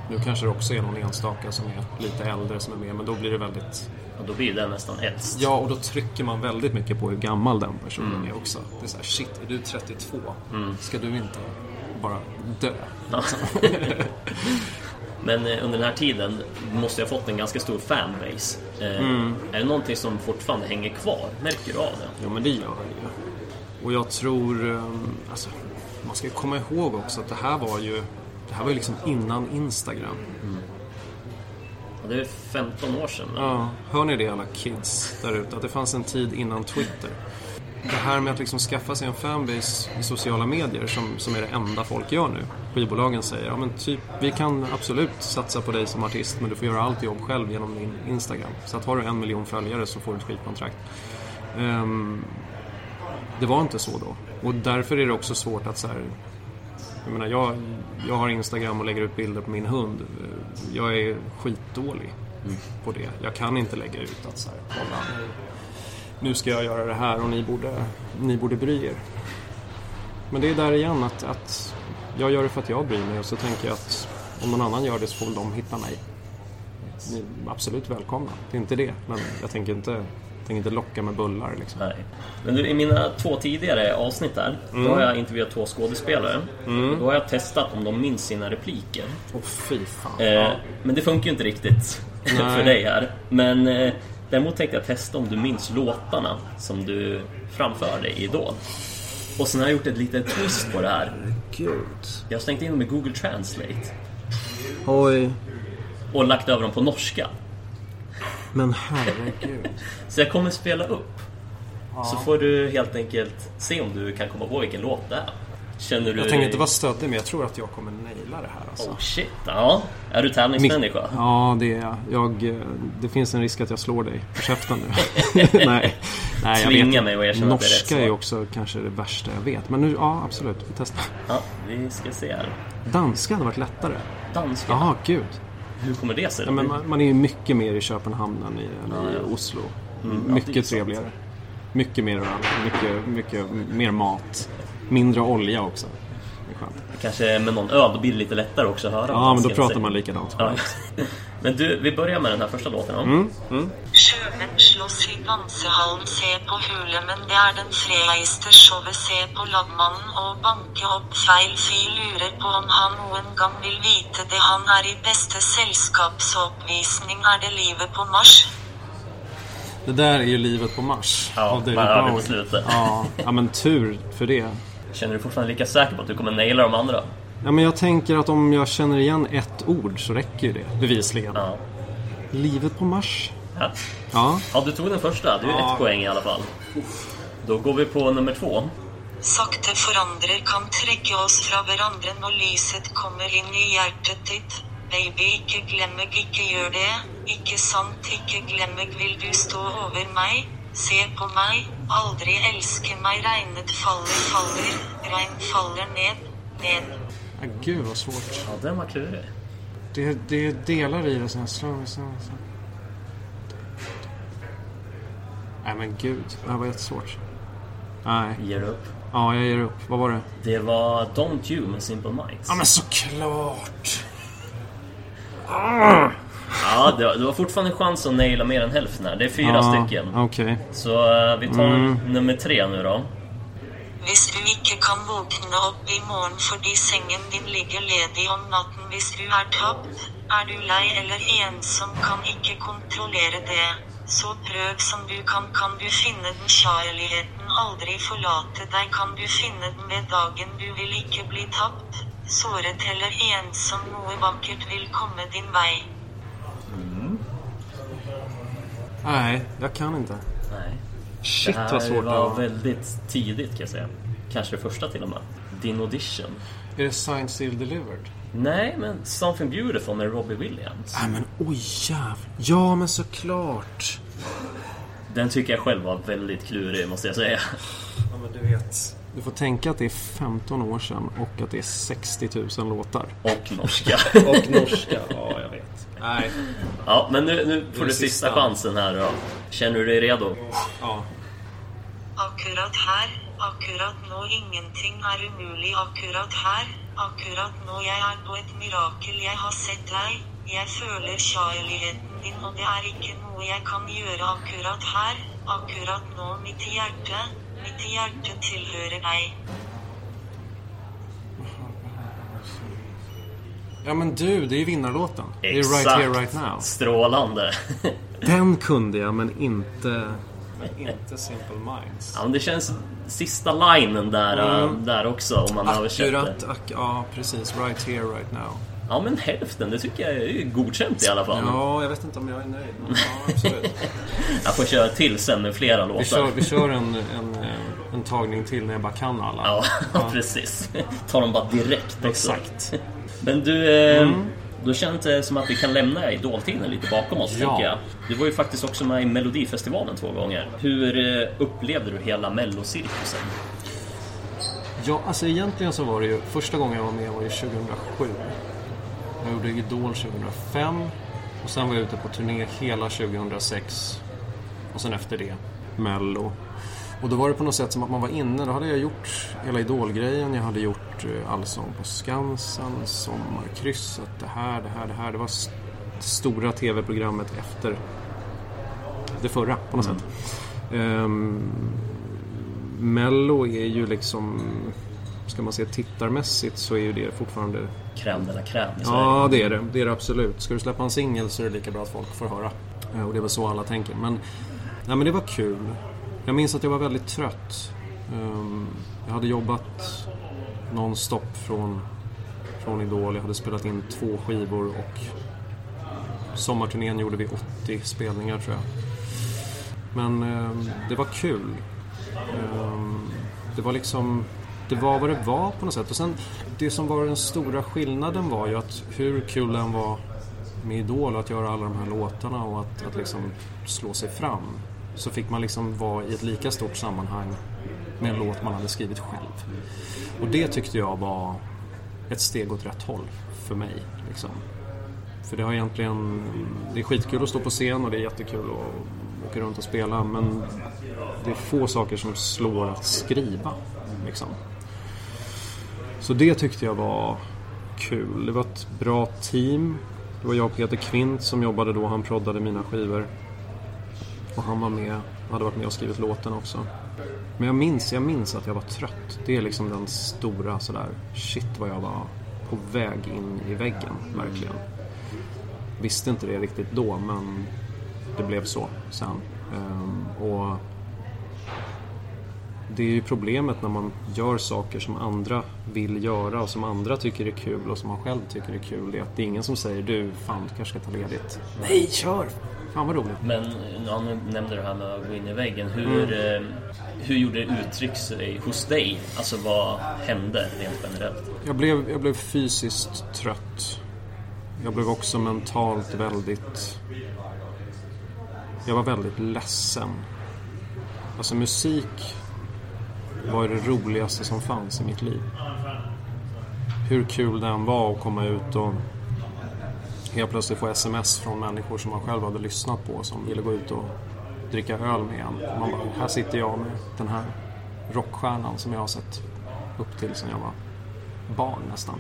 Nu kanske det också är någon enstaka som är lite äldre som är med men då blir det väldigt och då blir det nästan äldst. Ja, och då trycker man väldigt mycket på hur gammal den personen är också. Det är såhär, shit, är du 32? Ska du inte bara dö? Ja. Men eh, under den här tiden måste jag ha fått en ganska stor fanbase. Eh, Är det någonting som fortfarande hänger kvar? Märker du av det? Ja, men det gör det ju. Och jag tror, ehm, alltså, man ska komma ihåg också att det här var ju, det här var ju liksom innan Instagram. Ja, det är 15 år sedan. Ja, hör ni det alla kids där ute? Att det fanns en tid innan Twitter. Det här med att liksom skaffa sig en fanbase i sociala medier som, som är det enda folk gör nu. Skivbolagen säger, ja men typ, vi kan absolut satsa på dig som artist men du får göra allt jobb själv genom din Instagram. Så att har du en miljon följare så får du ett skivkontrakt. Um, det var inte så då. Och därför är det också svårt att så här, jag menar, jag, jag har Instagram och lägger ut bilder på min hund. Jag är skitdålig på det. Jag kan inte lägga ut att så här, kolla nu, ska jag göra det här och ni borde, ni borde bry er. Men det är där igen att, att jag gör det för att jag bryr mig och så tänker jag att om någon annan gör det så får väl de hitta mig. Ni är absolut välkomna. Det är inte det. Men jag tänker inte, tänker inte locka med bullar liksom. Nej. Men du, i mina två tidigare avsnitt där, då har jag intervjuat två skådespelare. Då har jag testat om de minns sina repliker. Åh fy fan. Eh, Men det funkar ju inte riktigt för dig här. Men eh, däremot tänkte jag testa om du minns låtarna som du framförde i Idol. Och sen har jag gjort ett litet twist på det här. Gud. Jag har slängt in dem i Google Translate Oj. och lagt över dem på norska. Men herregud. Så jag kommer spela upp. Så får du helt enkelt se om du kan komma ihåg vilken låt det är. Känner du... Jag tänker inte vara stöddig men jag tror att jag kommer naila det här alltså. Oh shit, ja. Är du tävlingsmänniska? Ja, det är jag. jag. eh, Det finns en risk att jag slår dig på käften nu. Nej, Nej jag Tvinga vet. mig att erkänna att det är rätt Norska är också kanske det värsta jag vet. Men nu, ja absolut. Vi testar. Ja, vi ska se här. Danska hade varit lättare. Danska. Jaha, gud. Hur kommer det sig? Ja, men man, man är ju mycket mer i Köpenhamn än i, än i. Oslo. Mm, mycket trevligare. Mycket mer öl. Mycket, mycket mer mat. Mindre olja också. Kanske med någon öl, då blir det lite lättare också att höra. Ja, men då pratar säger. man likadant. Ja. Men du, vi börjar med den här första låten då. Mm. Sjømenn slåss i dansehallen, se på Hulemen, det er den freiste showet, se på lagmannen og banke opp feil fyr, lurer på om han noen gang vil vite det, han er i beste selskapsoppvisning, er det livet på Mars? Det där är ju livet på Mars. Ja, av David man på Bowie. slutet. Ja, ja, men tur för det. Känner du fortfarande lika säker på att du kommer naila de andra? Ja, men jag tänker att om jag känner igen ett ord så räcker ju det. Bevisligen. Ja. Livet på Mars. Ja, Ja. ja du tog den första. Det är ju Ja. ett poäng i alla fall. Då går vi på nummer två. Sakte forandrer kan trekke oss fra hverandre når lyset kommer inn i hjertet ditt. Baby, ikke glem meg, ikke gjør det. Ikke sant, ikke glem meg, vil du stå over meg? Se på meg, aldri elske meg, regnet faller, faller, regn faller ned, ned. ja gud vad svårt. Ja, den var klurig. Det, det är delar i det. Så här, slå. Nej men gud, det här var jättesvårt. Nej, Ger upp. ja jag ger upp. Vad var det? Det var Don't You med Simple Minds. Ja men såklart! Ja, det var, det var fortfarande en chans att naila mer än hälften här. Det är fyra Ja, stycken. Okej. Så eh, vi tar Mm. nummer tre nu då. Hvis du ikke kan våkne opp i morgen fordi sengen din ligger ledig om natten hvis du er tapt, er du lei eller ensom, kan ikke kontrollere det. Så prøv som du kan, kan du finne den kjærligheten, aldri forlate deg, kan du finne den ved dagen, du vil ikke bli tapt. Såret eller ensom, noe vakkert vil komme din vei. Nej, jag kan inte. Nej. Shit det här vad svårt det var var. väldigt tidigt kan jag säga. Kanske det första till och med. Din audition. Är det Signed, Sealed, Delivered? Nej, men Something Beautiful med Robbie Williams. Nej men oj jävlar. Ja men såklart. Den tycker jag själv var väldigt klurig måste jag säga. Ja, men du vet. Du får tänka att det är 15 år sedan och att det är 60 000 låtar. Och norska. Och norska, ja jag vet. Nej. Ja, men nu, nu får är du sista. sista chansen här då. Känner du dig redo? Ja. Akkurat her, akkurat nå ingenting er umulig akkurat her. Akkurat nå jeg er på et mirakel jeg har sett deg. Jeg føler kjærligheten din, og det er ikke noe jeg kan gjøre akkurat her. Akkurat nå, mitt hjerte, mitt hjerte tilhører deg. Ja men du, det är ju vinnarlåten. Det är Right Here Right Now. Strålande. Den kunde jag men inte... Inte Simple Minds. Ja, men det känns sista linen där, äh, där också om man översätter. Ja precis. Right Here Right Now. Ja, men hälften. Det tycker jag är godkänt i alla fall. Ja, jag vet inte om jag är nöjd. Men ja, absolut. Jag får köra till sen med flera Vi låtar. kör, vi kör en, en, eh, en tagning till när jag bara kan alla. Ja, precis. Ta dem bara direkt också. Exakt. Men du, eh, då känns det som att vi kan lämna idoltiden lite bakom oss, Ja. tänker jag. Du var ju faktiskt också med i Melodifestivalen två gånger. Hur eh, upplevde du hela mellocirkusen? Ja, alltså egentligen så var det ju... Första gången jag var med var ju 2007. Jag gjorde Idol 2005. Och sen var jag ute på turné hela 2006. Och sen efter det, Mello. Och då var det på något sätt som att man var inne. Då hade jag gjort hela Idol-grejen. Jag hade gjort eh, Allsång på Skansen, Sommarkrysset, det här, det här, det här. Det var s- stora TV-programmet efter det förra på något sätt. Ehm, Mello är ju liksom, ska man säga tittarmässigt så är ju det fortfarande... Crème de la crème. Ja, det är det. Det är det absolut. Ska du släppa en singel så är det lika bra att folk får höra. Eh, Och det är väl så alla tänker. Men, nej, men det var kul. Jag minns att jag var väldigt trött. Ehm, jag hade jobbat nonstop från, från Idol. Jag hade spelat in två skivor och sommarturnén gjorde vi 80 spelningar tror jag. Men ehm, det var kul. Ehm, det var liksom det var vad det var på något sätt. Och sen det som var den stora skillnaden var ju att hur kul den var med Idol att göra alla de här låtarna och att, att liksom slå sig fram. Så fick man liksom vara i ett lika stort sammanhang med en låt man hade skrivit själv. Och det tyckte jag var ett steg åt rätt håll för mig. Liksom. För det har egentligen... Det är skitkul att stå på scen och det är jättekul att åka runt och spela men det är få saker som slår att skriva. Liksom. Så det tyckte jag var kul. Det var ett bra team. Det var jag och Peter Kvint som jobbade då. Han proddade mina skivor. Och han var med, hade varit med och skrivit låten också. Men jag minns, jag minns att jag var trött. Det är liksom den stora sådär, shit vad jag var på väg in i väggen, verkligen. Visste inte det riktigt då, men det blev så sen. Ehm, och det är ju problemet när man gör saker som andra vill göra och som andra tycker är kul och som man själv tycker är kul. Det är att det är ingen som säger du, fan du kanske ska ta ledigt. Nej, kör! Fan vad roligt. Men ja, nu nämnde du det här med att gå in i väggen. Hur, Mm. eh, hur gjorde det uttryck sig hos dig? Alltså vad hände rent generellt? Jag blev, jag blev fysiskt trött. Jag blev också mentalt väldigt... Jag var väldigt ledsen. Alltså musik var det roligaste som fanns i mitt liv. Hur kul det än var att komma ut och helt plötsligt få sms från människor som man själv hade lyssnat på som ville gå ut och dricka öl med en. Man bara, här sitter jag med den här rockstjärnan som jag har sett upp till sen jag var barn nästan.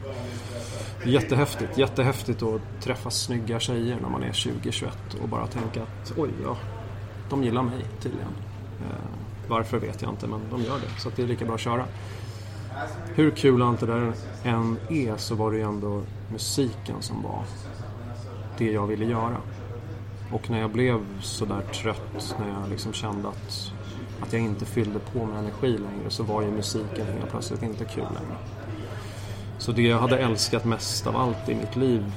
Jättehäftigt, jättehäftigt att träffa snygga tjejer när man är 20-21 och bara tänka att oj, ja, de gillar mig tydligen. Eh, varför vet jag inte, men de gör det. Så att det är lika bra att köra. Hur kul allt det där än är så var det ju ändå musiken som var det jag ville göra. Och när jag blev sådär trött, när jag liksom kände att, att jag inte fyllde på med energi längre så var ju musiken helt plötsligt inte kul längre. Så det jag hade älskat mest av allt i mitt liv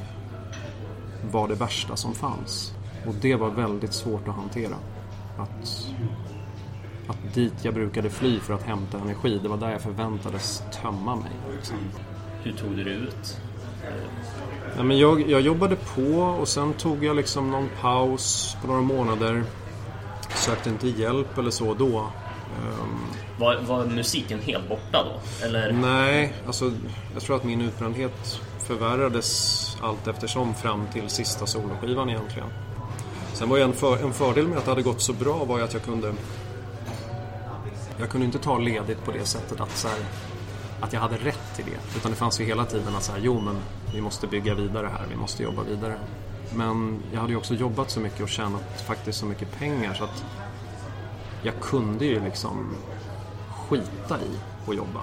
var det värsta som fanns. Och det var väldigt svårt att hantera. Att dit jag brukade fly för att hämta energi, det var där jag förväntades tömma mig. Liksom. Hur tog du det ut? Ja, men jag, jag jobbade på och sen tog jag liksom någon paus på några månader. sökte inte hjälp eller så då. Ehm, Var, var musiken helt borta då? Eller? Nej, alltså jag tror att min utbrändhet förvärrades allt eftersom fram till sista soloskivan egentligen. Sen var ju en, för, en fördel med att det hade gått så bra var ju att jag kunde jag kunde inte ta ledigt på det sättet att, så här, att jag hade rätt till det. Utan det fanns ju hela tiden att så här, jo men vi måste bygga vidare här, vi måste jobba vidare. Men jag hade ju också jobbat så mycket och tjänat faktiskt så mycket pengar så att jag kunde ju liksom skita i att jobba.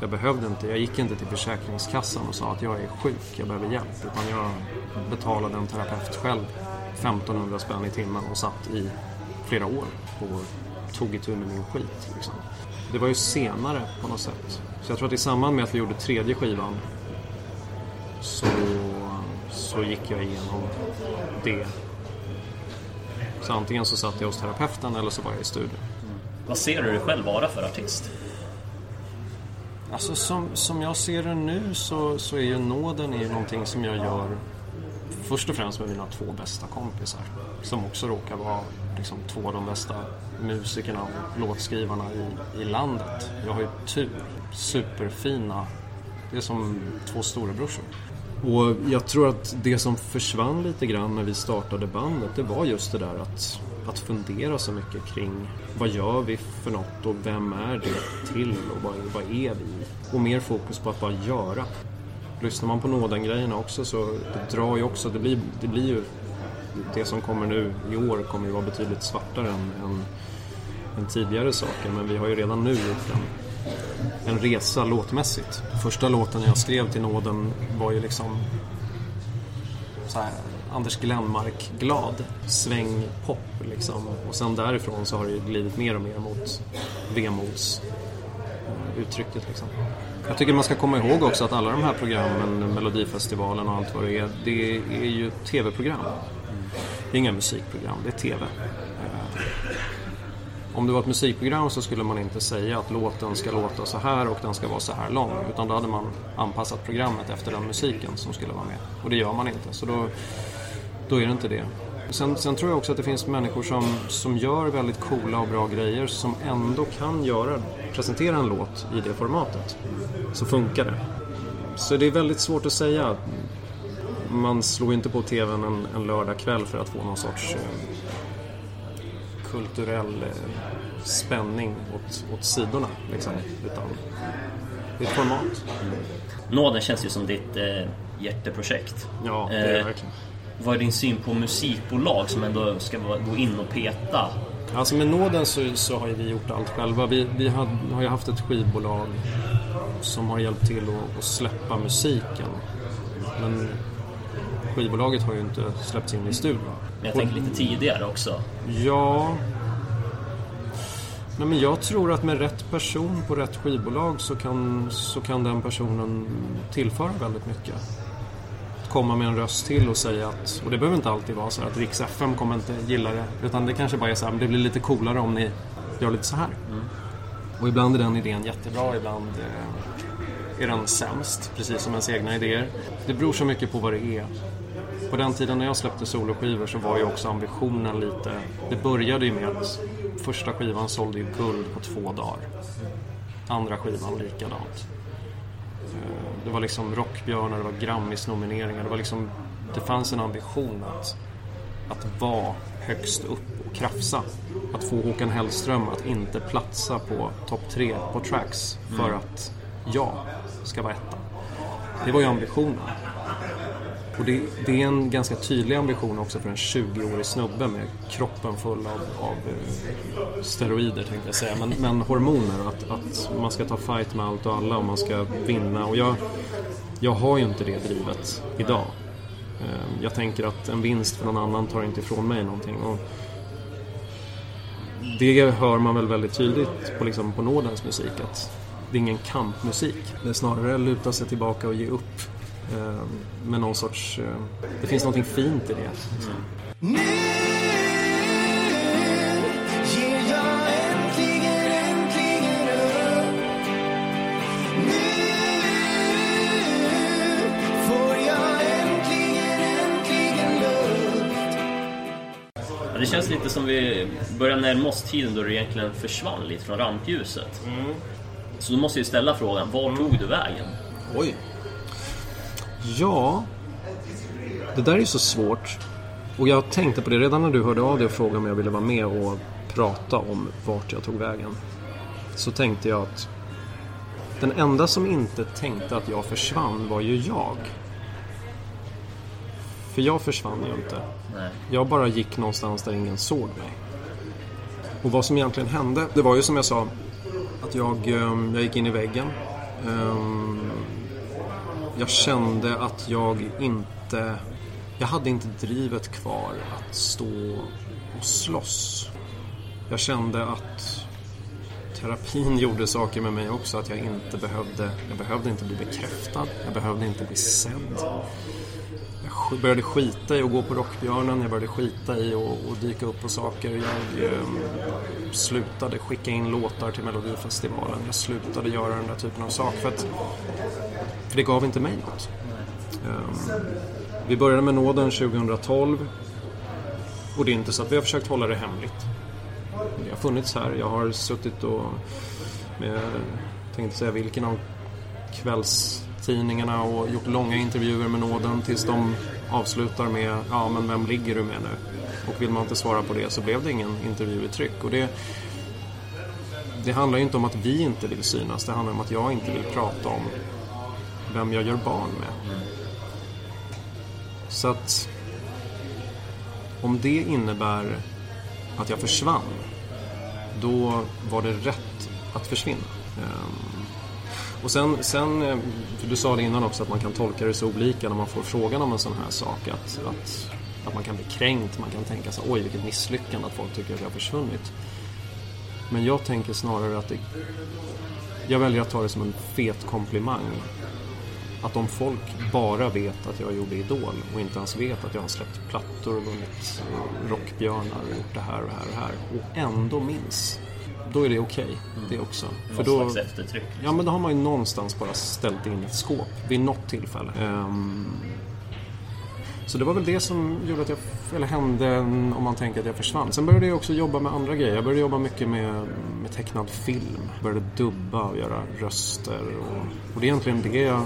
Jag behövde inte, jag gick inte till Försäkringskassan och sa att jag är sjuk, jag behöver hjälp. Utan jag betalade en terapeut själv 1500 spänn i timmen och satt i flera år på tog itu med min skit. Liksom. Det var ju senare på något sätt. Så jag tror att i samband med att vi gjorde tredje skivan så, så gick jag igenom det. Så antingen så satt jag hos terapeuten eller så var jag i studion. Vad ser du dig själv vara för artist? Alltså som, som jag ser det nu så, så är ju nåden ju någonting som jag gör först och främst med mina två bästa kompisar. Som också råkar vara liksom, två av de bästa musikerna och låtskrivarna i, i landet. Jag har ju tur. Superfina. Det är som två storebrorsor. Och jag tror att det som försvann lite grann när vi startade bandet det var just det där att, att fundera så mycket kring vad gör vi för något och vem är det till och vad, vad är vi? Och mer fokus på att bara göra. Lyssnar man på nåden-grejerna också så det drar ju också, det blir, det blir ju det som kommer nu i år kommer ju vara betydligt svartare än, än, än tidigare saker men vi har ju redan nu gjort en, en resa låtmässigt. Första låten jag skrev till nåden var ju liksom så här, Anders Glenmark glad svängpop liksom. Och sen därifrån så har det ju glidit mer och mer mot vemods eh, uttrycket liksom. Jag tycker man ska komma ihåg också att alla de här programmen, Melodifestivalen och allt vad det är, det är ju tv-program. Det är inga musikprogram, det är tv. Eh, om det var ett musikprogram så skulle man inte säga att låten ska låta så här och den ska vara så här lång. Utan då hade man anpassat programmet efter den musiken som skulle vara med. Och det gör man inte, så då, då är det inte det. Sen, sen tror jag också att det finns människor som, som gör väldigt coola och bra grejer som ändå kan göra, presentera en låt i det formatet. Så funkar det. Så det är väldigt svårt att säga. Man slår inte på TVn en, en lördagkväll för att få någon sorts eh, kulturell eh, spänning åt, åt sidorna. Liksom. Utan det är ett format. Nåden känns ju som ditt eh, hjärteprojekt. Ja, det är det Eh, verkligen. Vad är din syn på musikbolag som ändå ska gå in och peta? Alltså med nåden så, så har ju vi gjort allt själva. Vi, vi har, har ju haft ett skivbolag som har hjälpt till att, att släppa musiken. Men skivbolaget har ju inte släppts in i studion. Men jag tänker lite tidigare också. Ja... Nej, men jag tror att med rätt person på rätt skivbolag så kan, så kan den personen tillföra väldigt mycket. Komma med en röst till och säga att, och det behöver inte alltid vara så här att Rix FM kommer inte gilla det. Utan det kanske bara är så här, det blir lite coolare om ni gör lite så här. Och ibland är den idén jättebra, ibland eh, är den sämst, precis som ens egna idéer. Det beror så mycket på vad det är. På den tiden när jag släppte soloskivor så var ju också ambitionen lite... Det började ju med att första skivan sålde ju guld på två dagar. Andra skivan likadant. Eh, Det var liksom Rockbjörnar, det var Grammis-nomineringar. Det, var liksom, det fanns en ambition att, att vara högst upp och krafsa. Att få Håkan Hellström att inte platsa på topp tre på tracks för att jag ska vara etta. Det var ju ambitionen. Och det, det är en ganska tydlig ambition också för en 20-årig snubbe med kroppen full av, av eh, steroider tänkte jag säga, men, men hormoner. Att, att man ska ta fight med allt och alla och man ska vinna. Och jag, jag har ju inte det drivet idag. Eh, jag tänker att en vinst för någon annan tar inte ifrån mig någonting. Och det hör man väl väldigt tydligt på, liksom, på Nordens musik. Att det är ingen kampmusik. Det är snarare luta sig tillbaka och ge upp. Eh, med någon sorts... Eh, det finns någonting fint i det. Ja, det det känns lite som vi börjar närma oss tiden då du egentligen försvann lite från rampljuset. Så då måste jag ställa frågan, var tog du vägen? Oj. Ja, det där är så svårt. Och jag tänkte på det redan när du hörde av dig och frågade om jag ville vara med och prata om vart jag tog vägen. Så tänkte jag att den enda som inte tänkte att jag försvann var ju jag. För jag försvann ju inte. Nej. Jag bara gick någonstans där ingen såg mig. Och vad som egentligen hände, det var ju som jag sa att jag, ehm, jag gick in i väggen. Jag kände att jag inte, jag hade inte drivet kvar att stå och slåss. Jag kände att terapin gjorde saker med mig också, att jag inte behövde, jag behövde inte bli bekräftad, jag behövde inte bli sedd. Jag började skita i att gå på Rockbjörnen, jag började skita i att, dyka upp på saker. Jag eh, slutade skicka in låtar till Melodifestivalen. Jag slutade göra den där typen av saker för att för det gav inte mig något. Eh, vi började med nåden 2012 och det är inte så att vi har försökt hålla det hemligt. Det har funnits här. Jag har suttit och eh, med, jag tänkte säga vilken av kvällstidningarna och gjort långa intervjuer med nåden tills de avslutar med ja men vem ligger du med nu? Och vill man inte svara på det så blev det ingen intervju i tryck. Och det, det handlar ju inte om att vi inte vill synas, det handlar om att jag inte vill prata om vem jag gör barn med. Så att om det innebär att jag försvann, då var det rätt att försvinna. Ehm, och sen, sen, eh, för du sa det innan också att man kan tolka det så olika när man får frågan om en sån här sak. Att, att, att man kan bli kränkt, man kan tänka sig oj vilket misslyckande att folk tycker att jag har försvunnit. Men jag tänker snarare att det, jag väljer att ta det som en fet komplimang. Att om folk bara vet att jag gjorde Idol och inte ens vet att jag har släppt plattor och vunnit Rockbjörnar och gjort det här och det här och det här och ändå minns. Då är det okej, det också. Någon slags eftertryck. Ja, men då har man ju någonstans bara ställt in ett skåp vid något tillfälle. Ehm, så det var väl det som gjorde att jag, eller hände om man tänker att jag försvann. Sen började jag också jobba med andra grejer. Jag började jobba mycket med, med tecknad film. Började dubba och göra röster. Och, och det är egentligen det jag,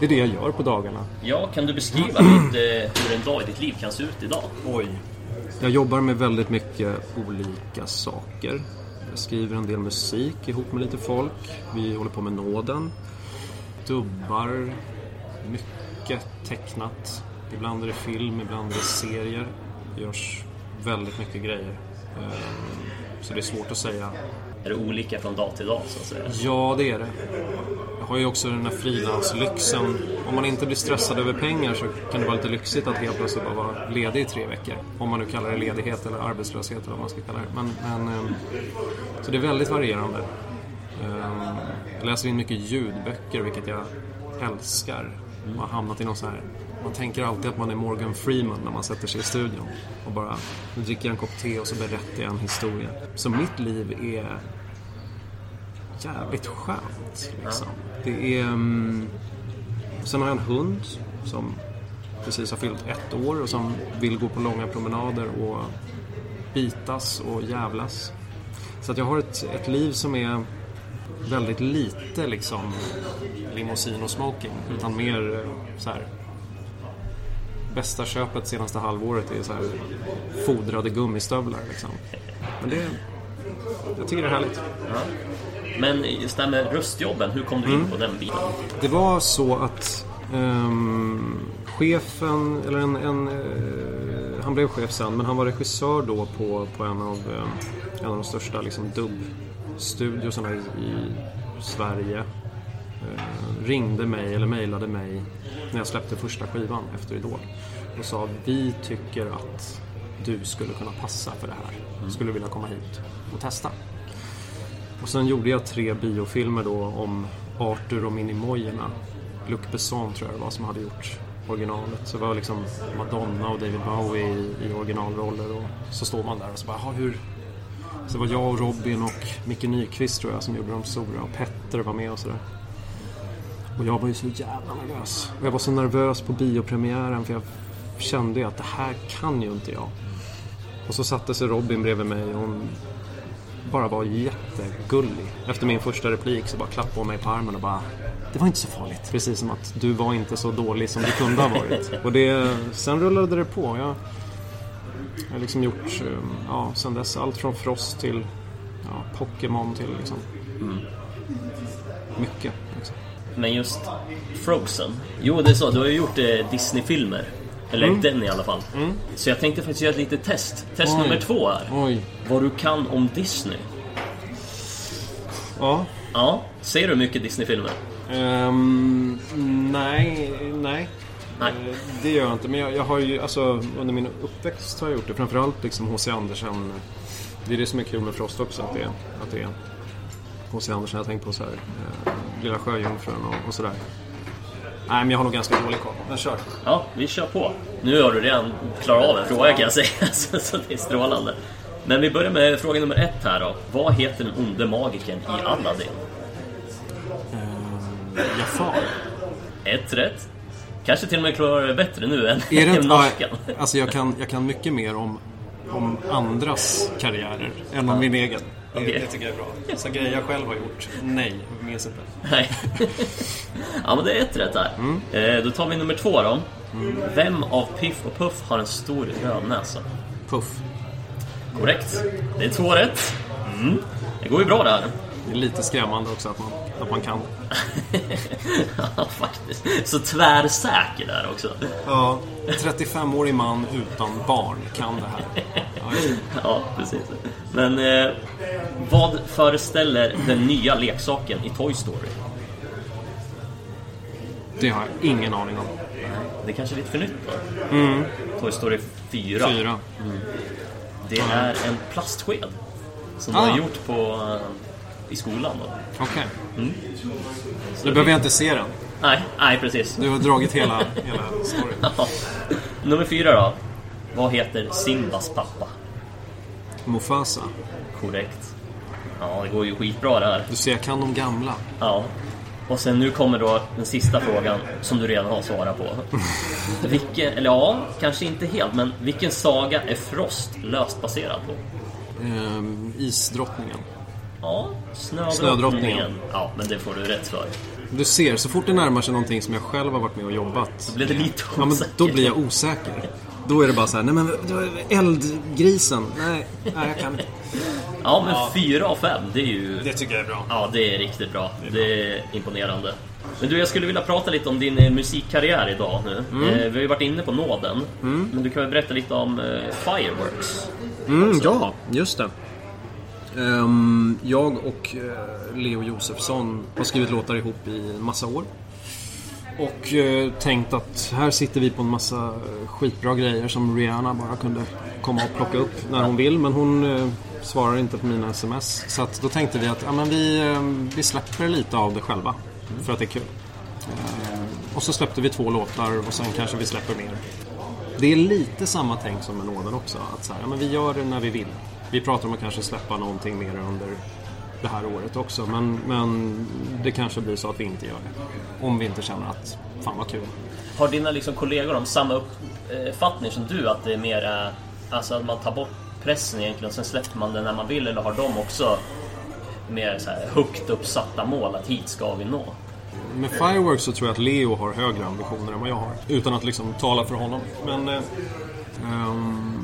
det är det jag gör på dagarna. Ja, kan du beskriva lite hur en dag i ditt liv kan se ut idag? Oj. Jag jobbar med väldigt mycket olika saker. Jag skriver en del musik ihop med lite folk. Vi håller på med nåden. Dubbar. Mycket tecknat. Ibland är det film, ibland är det serier. Det görs väldigt mycket grejer. Ehm, Så det är svårt att säga. Är det olika från dag till dag så att säga? Ja, det är det. Har ju också den här frilanslyxen. Om man inte blir stressad över pengar så kan det vara lite lyxigt att helt plötsligt bara vara ledig i tre veckor. Om man nu kallar det ledighet eller arbetslöshet eller vad man ska kalla det. Men, men, ehm, så det är väldigt varierande. Ehm, jag läser in mycket ljudböcker, vilket jag älskar. Man har hamnat i någon så här... Man tänker alltid att man är Morgan Freeman när man sätter sig i studion. Och bara, nu dricker jag en kopp te och så berättar jag en historia. Så mitt liv är jävligt skönt. Liksom. Det är... mm, Sen har jag en hund som precis har fyllt ett år och som vill gå på långa promenader och bitas och jävlas. Så att jag har ett, ett liv som är väldigt lite liksom limousin och smoking utan mer eh, så här Bästa köpet senaste halvåret är så här fodrade gummistövlar liksom. Men det... Jag tycker det är härligt. Men just det här med röstjobben, hur kom du in på den biten? Det var så att ehm, chefen, eller en, en eh, han blev chef sen, men han var regissör då på, på en, av, eh, en av de största liksom, dubbstudiosarna i, i Sverige. Eh, ringde mig, eller mejlade mig, när jag släppte första skivan efter Idol. Och sa vi tycker att du skulle kunna passa för det här. Skulle du vilja komma hit och testa? Och sen gjorde jag tre biofilmer då om Arthur och Minimojerna. Luc Besson tror jag det var som hade gjort originalet. Så det var liksom Madonna och David Bowie i, i originalroller och så står man där och så bara, hur... Så det var jag och Robin och Micke Nyqvist tror jag som gjorde de stora och Petter var med och sådär. Och jag var ju så jävla nervös. Och jag var så nervös på biopremiären för jag kände ju att det här kan ju inte jag. Och så satte sig Robin bredvid mig och hon bara var jättegullig. Efter min första replik så bara klappade hon mig på armen och bara Det var inte så farligt. Precis som att du var inte så dålig som du kunde ha varit. Och det, sen rullade det på. Jag, jag har liksom gjort, eh, ja, sen dess allt från Frost till ja, Pokémon till liksom mycket. Liksom. Men just Frozen. Jo, det är så. Du har ju gjort eh, Disney-filmer. Eller den i alla fall. Så jag tänkte faktiskt göra ett litet test. Test Oj. nummer två är Oj. vad du kan om Disney. Ja. Ja, ser du mycket Disney-filmer? Ehm, nej, nej. Nej. Eh, Det gör jag inte. Men jag, jag har ju, alltså under min uppväxt har jag gjort det. Framförallt liksom H.C. Andersen. Det är det som är kul med Frost också. Att det, är- att det är H.C. Andersen. Jag har tänkt på så här. Eh, Lilla Sjöjungfrun och, och sådär. Nej, men jag har nog ganska dålig koll. Men kör. Ja, vi kör på. Nu har du redan klarat av en fråga kan jag säga, så, så det är strålande. Men vi börjar med fråga nummer ett här då. Vad heter den onde magikern i Aladdin? Jafar. Ett rätt. Kanske till och med klarar det bättre nu än, Är det än norskan. alltså jag kan, jag kan mycket mer om, om andras karriärer än om min egen. Det, Okej. det tycker jag är bra. Så grejer jag själv har gjort, nej, minns inte. Nej. ja, men det är ett rätt där. Eh, då tar vi nummer två då. Vem av Piff och Puff har en stor röd näsa? Puff. Korrekt. Det är två rätt. Mm. Det går ju bra där. Det är lite skrämmande också att man, att man kan. ja, faktiskt. Så tvärsäker där också. Ja, 35-årig man utan barn kan det här. Ja, Ja, precis. Men eh, vad föreställer den nya leksaken i Toy Story? det har jag ingen aning om. Det kanske är lite för nytt då? Toy Story 4. Fyra. Det är en plastsked. Som Ah. har gjort på, eh, i skolan då. Okej. Så Nu behöver jag inte se den. Nej, nej precis. Du har dragit hela, hela storyn. Ja. Nummer fyra då. Vad heter Simbas pappa? Mufasa. Korrekt. Ja, det går ju skitbra det här. Du ser, jag kan de gamla. Ja. Och sen nu kommer då den sista frågan som du redan har svarat på. Vilken, eller ja, kanske inte helt, men vilken saga är Frost löst baserad på? Ehm, isdrottningen. Ja, Snödrottningen. Ja, men det får du rätt för. Du ser, så fort det närmar sig någonting som jag själv har varit med och jobbat Blev det lite Ja, men osäker? då blir jag osäker. Då är det bara så här, nej men eldgrisen, nej, nej jag kan inte. Ja, men fyra av fem, det är ju... tycker jag är bra. Ja, det är riktigt bra. Det är imponerande. Men du, jag skulle vilja prata lite om din eh, musikkarriär idag nu. Mm. Eh, vi har ju varit inne på nåden. Men du kan väl berätta lite om eh, Fireworks? Mm, ja, just det. Ehm, jag och eh, Leo Josefsson har skrivit låtar ihop i en massa år. Och eh, tänkt att här sitter vi på en massa eh, skitbra grejer som Rihanna bara kunde komma och plocka upp när hon vill. Men hon svarar inte på mina sms. Så att då tänkte vi att ja, men vi, ehm, vi släpper lite av det själva. För att det är kul. Ehm, och så släppte vi två låtar och sen kanske vi släpper mer. Det är lite samma tänk som med nåden också. Att så här, ja, men vi gör det när vi vill. Vi pratar om att kanske släppa någonting mer under det här året också. Men, men det kanske blir så att vi inte gör det. Om vi inte känner att fan vad kul. Har dina liksom kollegor om samma uppfattning som du? Att det är mer alltså att man tar bort pressen egentligen, sen släpper man det när man vill? Eller har de också mer så här högt uppsatta mål att hit ska vi nå? Med Fireworks så tror jag att Leo har högre ambitioner än vad jag har. Utan att liksom tala för honom. Men eh, ehm,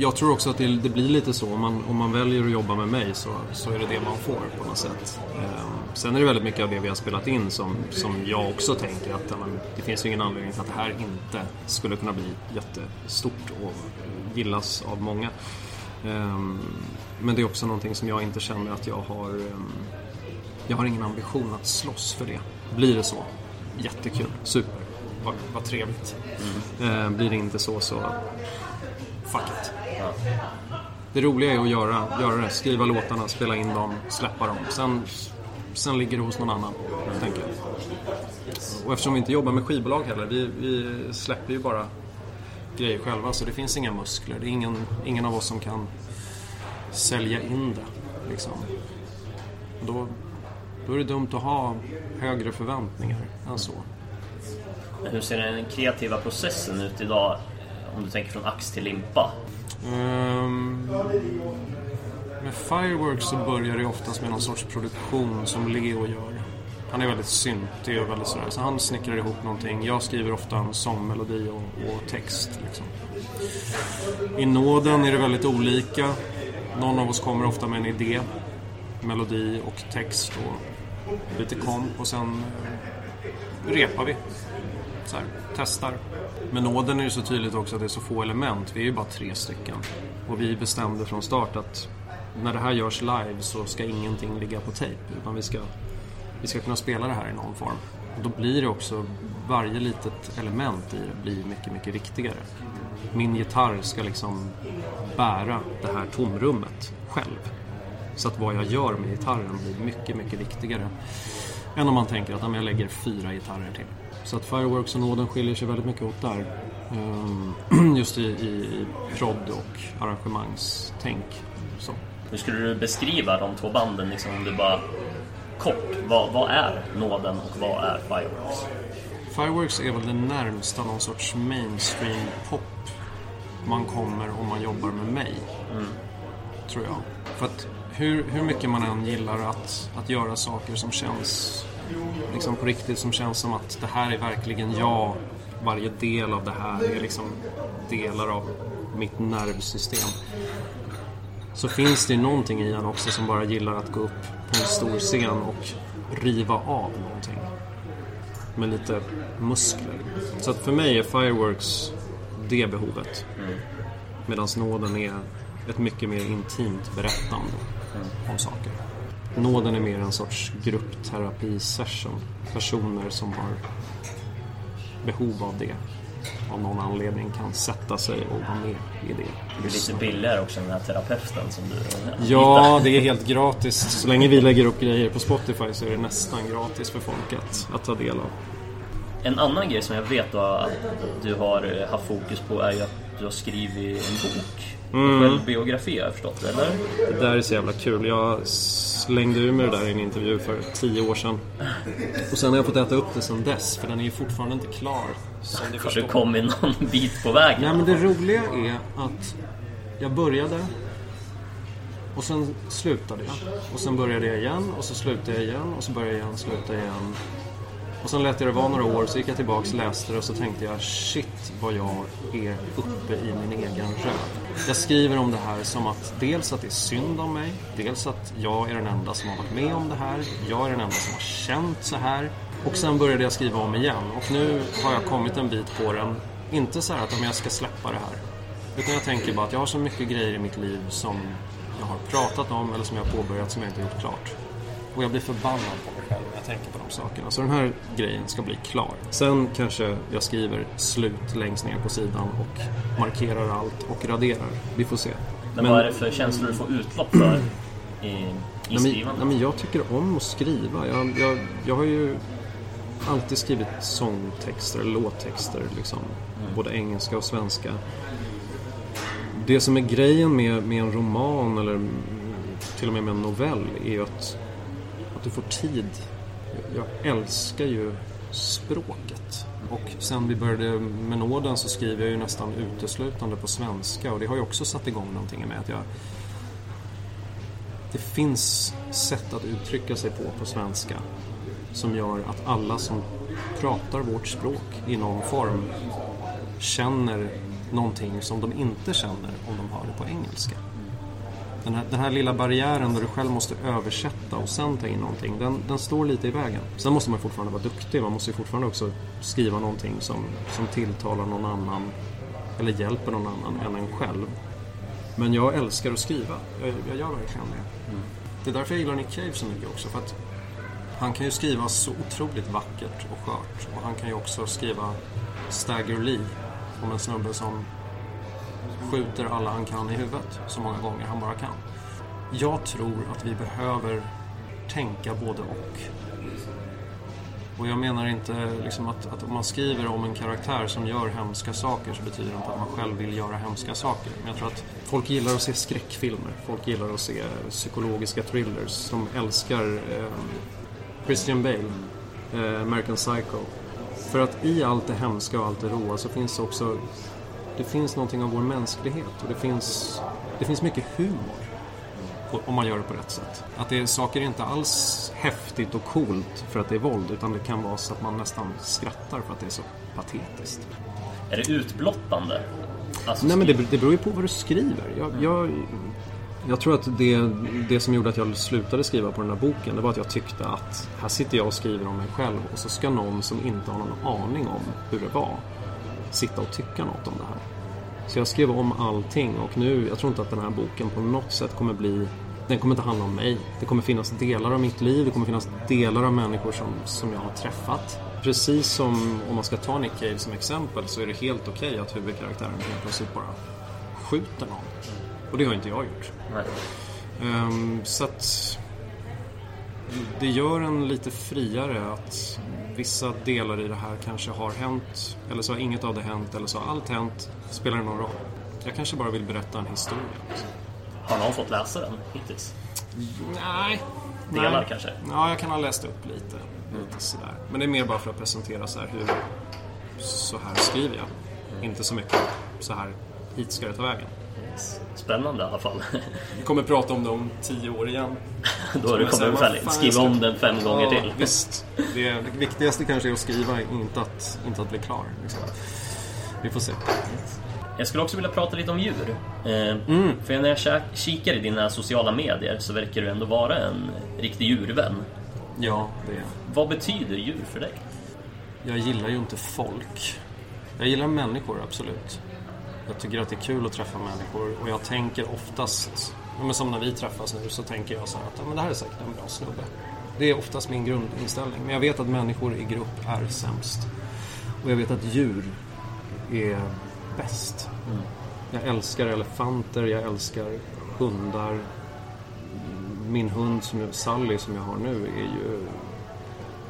jag tror också att det, det blir lite så. Om man, om man väljer att jobba med mig så, så är det det man får på något sätt. Ehm, sen är det väldigt mycket av det vi har spelat in som, som jag också tänker att men, det finns ju ingen anledning till att det här inte skulle kunna bli jättestort och gillas av många. Ehm, men det är också någonting som jag inte känner att jag har ehm, jag har ingen ambition att slåss för det. Blir det så, jättekul, super, vad, vad trevligt. Eh, blir det inte så, så fuck it. Det roliga är att göra, göra det, skriva låtarna, spela in dem, släppa dem. Sen, sen ligger det hos någon annan, tänker jag. Och eftersom vi inte jobbar med skivbolag heller, vi, vi släpper ju bara grejer själva så det finns inga muskler. Det är ingen, ingen av oss som kan sälja in det. Liksom. Då, då är det dumt att ha högre förväntningar än så. Hur ser den kreativa processen ut idag? Om du tänker från ax till limpa? Um, med Fireworks så börjar det oftast med någon sorts produktion som Leo gör. Han är väldigt syntig och väldigt sådär. Så han snickrar ihop någonting. Jag skriver ofta en sångmelodi och, och text. Liksom. I nåden är det väldigt olika. Någon av oss kommer ofta med en idé, melodi och text och lite komp och sen eh, repar vi. Så här, testar. Med nåden är det så tydligt också att det är så få element. Vi är ju bara tre stycken. Och vi bestämde från start att när det här görs live så ska ingenting ligga på tejp. Utan vi ska, vi ska kunna spela det här i någon form. Och då blir det också, varje litet element i det blir mycket, mycket viktigare. Min gitarr ska liksom bära det här tomrummet själv. Så att vad jag gör med gitarren blir mycket, mycket viktigare än om man tänker att jag lägger fyra gitarrer till. Så att Fireworks och Nåden skiljer sig väldigt mycket åt där. Ehm, Just i, i, prod och arrangemangstänk. Så. Hur skulle du beskriva de två banden liksom, om du bara kort, vad, vad är Nåden och vad är Fireworks? Fireworks är väl det närmsta någon sorts mainstream pop man kommer om man jobbar med mig. Tror jag. För att hur, hur mycket man än gillar att, att göra saker som känns liksom på riktigt, som känns som att det här är verkligen jag. Varje del av det här är liksom delar av mitt nervsystem. Så finns det ju någonting i en också som bara gillar att gå upp på en stor scen och riva av någonting med lite muskler. Så att för mig är Fireworks det behovet. Medan Nåden är ett mycket mer intimt berättande om saker. Nåden är mer en sorts gruppterapi-session. Personer som har behov av det av någon anledning kan sätta sig och vara med i det. Det är lite billigare också än den här terapeuten som du Ja, det är helt gratis. Så länge vi lägger upp grejer på Spotify så är det nästan gratis för folk att, att ta del av. En annan grej som jag vet att du har haft fokus på är ju att du har skrivit en bok. En självbiografi har jag förstått, eller? Det där är så jävla kul. Jag slängde ur mig det där i en intervju för tio år sedan. Och sen har jag fått äta upp det sen dess, för den är ju fortfarande inte klar. Som du Kanske kommit någon bit på vägen. Nej, men det roliga är att jag började och sen slutade jag. Och sen började jag igen och så slutade jag igen och så började jag igen, slutade igen. Och sen lät jag det vara några år, så gick jag tillbaks, läste det och så tänkte jag shit vad jag är uppe i min egen röv. Jag skriver om det här som att dels att det är synd om mig, dels att jag är den enda som har varit med om det här, jag är den enda som har känt så här. Och sen började jag skriva om igen och nu har jag kommit en bit på den. Inte så här att om jag ska släppa det här. Utan jag tänker bara att jag har så mycket grejer i mitt liv som jag har pratat om eller som jag har påbörjat som jag inte har gjort klart. Och jag blir förbannad på mig själv när jag tänker på de sakerna. Så den här grejen ska bli klar. Sen kanske jag skriver slut längst ner på sidan och markerar allt och raderar. Vi får se. Men, vad är det för känslor du får utlopp för i, i Nej, men, skrivandet? nej, men jag tycker om att skriva. Jag, jag, jag har ju alltid skrivit sångtexter, låttexter, liksom. Både engelska och svenska. Det som är grejen med, med en roman eller mm, till och med med en novell är ju att, att du får tid. Jag älskar ju språket. Och sen vi började med nåden så skriver jag ju nästan uteslutande på svenska och det har ju också satt igång någonting med att jag det finns sätt att uttrycka sig på på svenska som gör att alla som pratar vårt språk i någon form känner någonting som de inte känner om de hör det på engelska. Den här, den här lilla barriären där du själv måste översätta och sen ta in någonting, den, den står lite i vägen. Sen måste man fortfarande vara duktig, man måste fortfarande också skriva någonting som, som tilltalar någon annan eller hjälper någon annan än en själv. Men jag älskar att skriva. Jag, jag gör verkligen det. Det är därför jag gillar Nick Cave så mycket också. För att han kan ju skriva så otroligt vackert och skört. Och han kan ju också skriva Stagger Lee om en snubbe som skjuter alla han kan i huvudet så många gånger han bara kan. Jag tror att vi behöver tänka både och. Och jag menar inte liksom att, att om man skriver om en karaktär som gör hemska saker så betyder det inte att man själv vill göra hemska saker. Men jag tror att folk gillar att se skräckfilmer. Folk gillar att se psykologiska thrillers. De älskar eh, Christian Bale, eh, American Psycho. För att i allt det hemska och allt det råa så finns det också det finns någonting av vår mänsklighet och det finns, det finns mycket humor. Om man gör det på rätt sätt. Att det, saker är inte alls häftigt och coolt för att det är våld utan det kan vara så att man nästan skrattar för att det är så patetiskt. Är det utblottande? Alltså, Nej men det, det beror ju på vad du skriver. Jag, jag, jag tror att det, det som gjorde att jag slutade skriva på den här boken det var att jag tyckte att här sitter jag och skriver om mig själv och så ska någon som inte har någon aning om hur det var sitta och tycka något om det här. Så jag skrev om allting och nu, jag tror inte att den här boken på något sätt kommer bli den kommer inte handla om mig. Det kommer finnas delar av mitt liv, det kommer finnas delar av människor som, som jag har träffat. Precis som om man ska ta Nick Cave som exempel så är det helt okej att huvudkaraktären helt plötsligt bara skjuter någon. Och det har inte jag gjort. Ehm, så att det gör en lite friare att vissa delar i det här kanske har hänt eller så har inget av det hänt eller så har allt hänt. Spelar det någon roll? Jag kanske bara vill berätta en historia. Har någon fått läsa den hittills? Nej. Delar Nej. kanske? Ja, jag kan ha läst upp lite. lite sådär. Men det är mer bara för att presentera så här hur så här skriver jag. Inte så mycket så här hit ska det ta vägen. Spännande i alla fall. Vi kommer prata om det om tio år igen. Då har du kommit färdigt. Skriva om den fem gånger ja, till. Visst. Det, det viktigaste kanske är att skriva, inte att, inte att bli klar. Liksom. Vi får se. Jag skulle också vilja prata lite om djur. Eh, Mm. För när jag kikar i dina sociala medier så verkar du ändå vara en riktig djurvän. Ja, det är Vad betyder djur för dig? Jag gillar ju inte folk. Jag gillar människor, absolut. Jag tycker att det är kul att träffa människor och jag tänker oftast, men som när vi träffas nu, så tänker jag så här att ja, men det här är säkert en bra snubbe. Det är oftast min grundinställning. Men jag vet att människor i grupp är sämst. Och jag vet att djur är bäst. Jag älskar elefanter, jag älskar hundar. Min hund, som är Sally, som jag har nu, är ju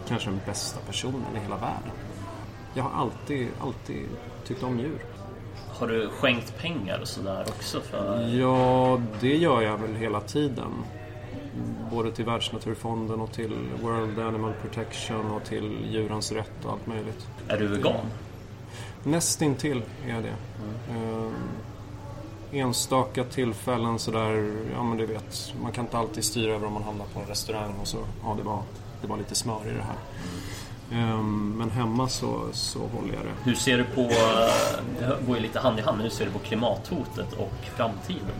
kanske den bästa personen i hela världen. Jag har alltid, alltid tyckt om djur. Har du skänkt pengar och sådär också? För... Ja, det gör jag väl hela tiden. Både till Världsnaturfonden och till World Animal Protection och till Djurens Rätt och allt möjligt. Är du vegan? Nästintill är jag det. Ehm, enstaka tillfällen sådär, ja men du vet, man kan inte alltid styra över om man hamnar på en restaurang och så, ja det var, det var lite smör i det här. Ehm, men hemma så, så håller jag det. Hur ser du på, det går ju lite hand i hand, men hur ser du på klimathotet och framtiden?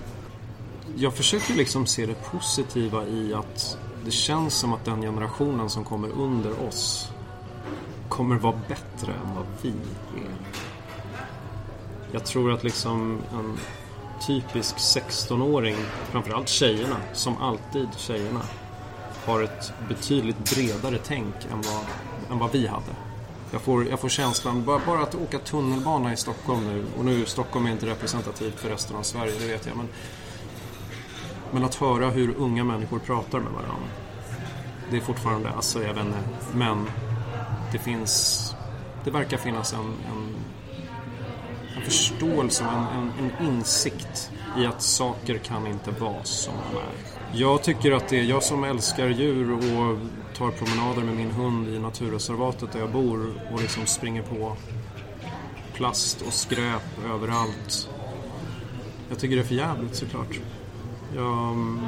Jag försöker liksom se det positiva i att det känns som att den generationen som kommer under oss kommer vara bättre än vad vi är. Jag tror att liksom en typisk 16-åring, framförallt tjejerna, som alltid tjejerna, har ett betydligt bredare tänk än vad, än vad vi hade. Jag får, jag får känslan, bara, bara att åka tunnelbana i Stockholm nu, och nu Stockholm är inte representativt för resten av Sverige, det vet jag, men men att höra hur unga människor pratar med varandra. Det är fortfarande, alltså jag vet inte, men det finns, det verkar finnas en, en, en förståelse och en, en, en insikt i att saker kan inte vara som de är. Jag tycker att det är jag som älskar djur och tar promenader med min hund i naturreservatet där jag bor och liksom springer på plast och skräp överallt. Jag tycker det är för jävligt såklart. Jag,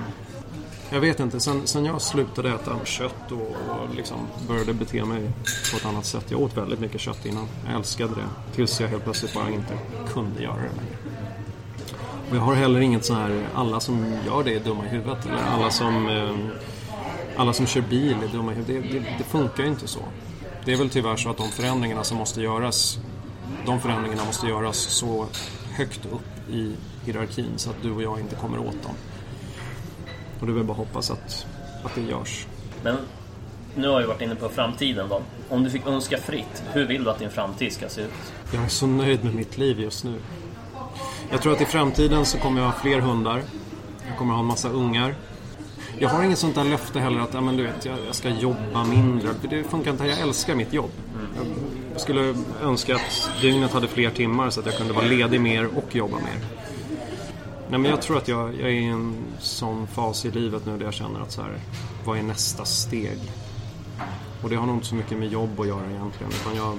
jag vet inte, sen, sen jag slutade äta kött och, och liksom började bete mig på ett annat sätt. Jag åt väldigt mycket kött innan. Jag älskade det. Tills jag helt plötsligt bara inte kunde göra det längre. Och jag har heller inget så här, alla som gör det är dumma i huvudet. Eller alla som, eh, alla som kör bil är dumma i huvudet. Det, det, det funkar ju inte så. Det är väl tyvärr så att de förändringarna som måste göras, de förändringarna måste göras så högt upp i hierarkin så att du och jag inte kommer åt dem. Och det är väl bara hoppas att, att det görs. Men nu har vi varit inne på framtiden då. Om du fick önska fritt, hur vill du att din framtid ska se ut? Jag är så nöjd med mitt liv just nu. Jag tror att i framtiden så kommer jag ha fler hundar. Jag kommer ha en massa ungar. Jag har inget sånt där löfte heller att ja, men du vet, jag, jag ska jobba mindre. Det funkar inte. Jag älskar mitt jobb. Jag skulle önska att dygnet hade fler timmar så att jag kunde vara ledig mer och jobba mer. Nej, men jag tror att jag, jag är i en sån fas i livet nu där jag känner att så här, vad är nästa steg? Och det har nog inte så mycket med jobb att göra egentligen. Utan jag,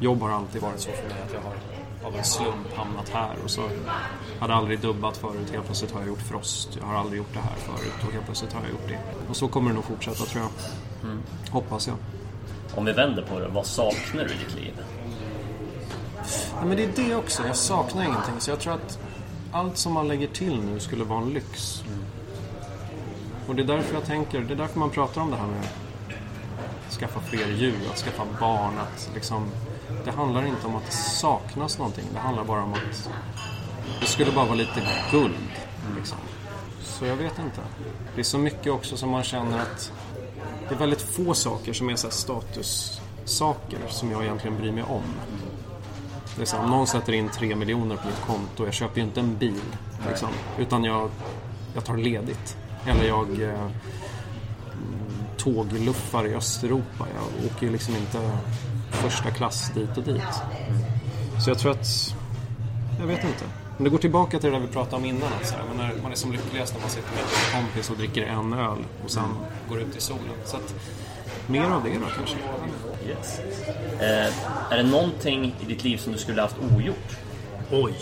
jobb har alltid varit så för mig att jag har av en slump hamnat här och så hade aldrig dubbat förut, helt plötsligt har jag gjort Frost. Jag har aldrig gjort det här förut och helt plötsligt har jag gjort det. Och så kommer det nog fortsätta tror jag. Hoppas jag. Om vi vänder på det, vad saknar du i ditt liv? Ja, men det är det också, jag saknar ingenting. Så jag tror att allt som man lägger till nu skulle vara en lyx. Och det är därför jag tänker, det är därför man pratar om det här med att skaffa fler djur, att skaffa barn, att liksom det handlar inte om att det saknas någonting. Det handlar bara om att det skulle bara vara lite guld. Liksom. Så jag vet inte. Det är så mycket också som man känner att det är väldigt få saker som är så här statussaker som jag egentligen bryr mig om. Det är så här, om någon sätter in tre miljoner på mitt konto, jag köper ju inte en bil. Liksom, utan jag, jag tar ledigt. Eller jag eh, tågluffar i Östeuropa. Jag åker ju liksom inte första klass dit och dit. Så jag tror att... Jag vet inte. Men det går tillbaka till det där vi pratade om innan. Att så här, men när man är som lyckligast när man sitter med en kompis och dricker en öl och sen går ut i solen. Så att, mer av det då kanske. Yes. Eh, är det någonting i ditt liv som du skulle haft ogjort? Oj.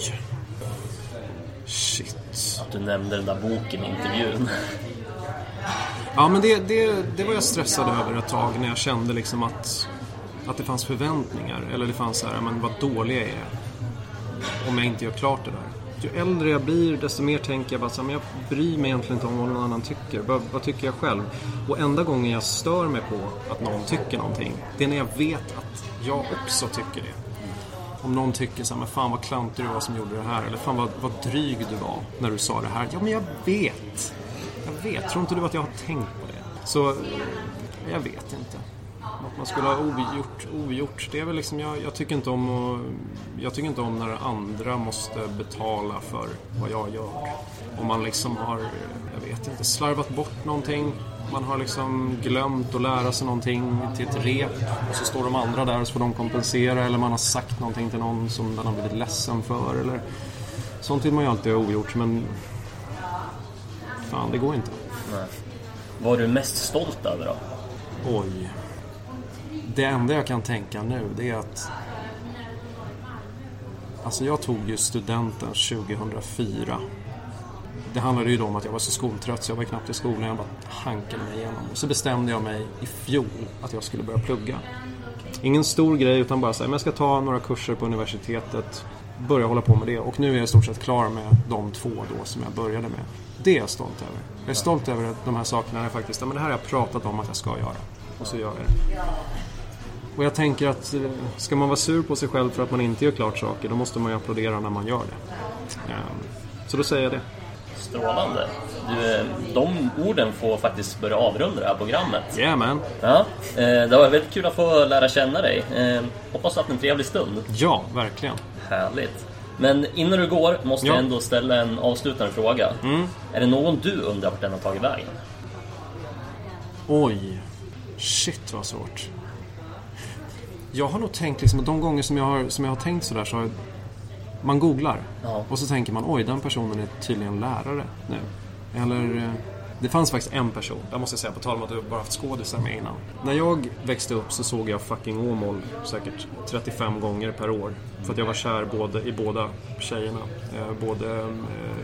Shit. Du nämnde den där boken i intervjun. Ja, men det, det, det var jag stressad över ett tag när jag kände liksom att, att det fanns förväntningar. Eller det fanns så här, men vad dålig jag är. Om jag inte gör klart det där. Ju äldre jag blir, desto mer tänker jag bara så här, men jag bryr mig egentligen inte om vad någon annan tycker. Vad, vad tycker jag själv? Och enda gången jag stör mig på att någon tycker någonting, det är när jag vet att jag också tycker det. Om någon tycker så här, men fan vad klantig du var som gjorde det här. Eller fan vad, vad dryg du var när du sa det här. Ja, men jag vet. Jag vet. Tror inte du att jag har tänkt på det? Så, jag vet inte. Att man skulle ha ogjort, ogjort. Det är väl liksom, jag, jag tycker inte om att, Jag tycker inte om när andra måste betala för vad jag gör. Om man liksom har, jag vet inte, slarvat bort någonting. Man har liksom glömt att lära sig någonting till ett rep och så står de andra där och så får de kompensera eller man har sagt någonting till någon som den har blivit ledsen för eller Sånt vill man ju alltid ha ogjort men Fan, det går inte. Nej. Vad är du mest stolt över då? Oj. Det enda jag kan tänka nu det är att Alltså jag tog ju studenten 2004. Det handlade ju då om att jag var så skoltrött så jag var knappt i skolan. Jag bara hankade mig igenom. Och så bestämde jag mig i fjol att jag skulle börja plugga. Ingen stor grej utan bara så här, men jag ska ta några kurser på universitetet. Börja hålla på med det. Och nu är jag i stort sett klar med de två då som jag började med. Det är jag stolt över. Jag är stolt över de här sakerna jag faktiskt, ja, men det här har jag pratat om att jag ska göra. Och så gör jag det. Och jag tänker att eh, ska man vara sur på sig själv för att man inte gör klart saker, då måste man ju applådera när man gör det. Ehm, Så då säger jag det. Strålande. Du, eh, de orden får faktiskt börja avrunda det här programmet. Yeah man! Ja, eh, det var väldigt kul att få lära känna dig. Eh, Hoppas att en trevlig stund. Ja, verkligen. Härligt. Men innan du går måste Ja. jag ändå ställa en avslutande fråga. Är det någon du undrar vart den har tagit vägen? Oj. Shit vad svårt. Jag har nog tänkt liksom att de gånger som jag har, som jag har tänkt sådär så har man googlar Ja. och så tänker man oj den personen är tydligen lärare nu. Eller eh, det fanns faktiskt en person, jag måste säga på tal om att du bara haft skådisar med innan. När jag växte upp så såg jag fucking Åmål säkert 35 gånger per år. För att jag var kär både, i båda tjejerna. Eh, både eh,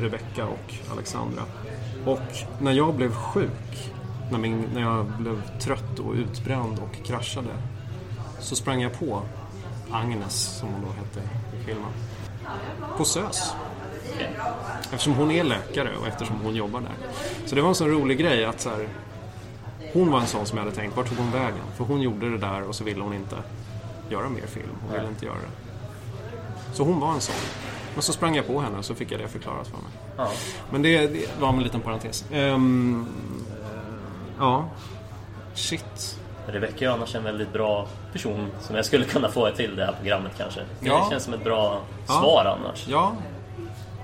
Rebecca och Alexandra. Och när jag blev sjuk, när, min, när jag blev trött och utbränd och kraschade. Så sprang jag på Agnes, som hon då hette i filmen. På SÖS. Eftersom hon är läkare och eftersom hon jobbar där. Så det var en sån rolig grej att så här, Hon var en sån som jag hade tänkt, vart tog hon vägen? För hon gjorde det där och så ville hon inte göra mer film. Hon ville inte göra det. Så hon var en sån. Men så sprang jag på henne och så fick jag det förklarat för mig. Ja. Men det, det var en liten parentes. Ehm, ja. Shit. Rebecca är annars en väldigt bra person som jag skulle kunna få till det här programmet kanske. Det Ja. känns som ett bra Ja. svar annars. Ja.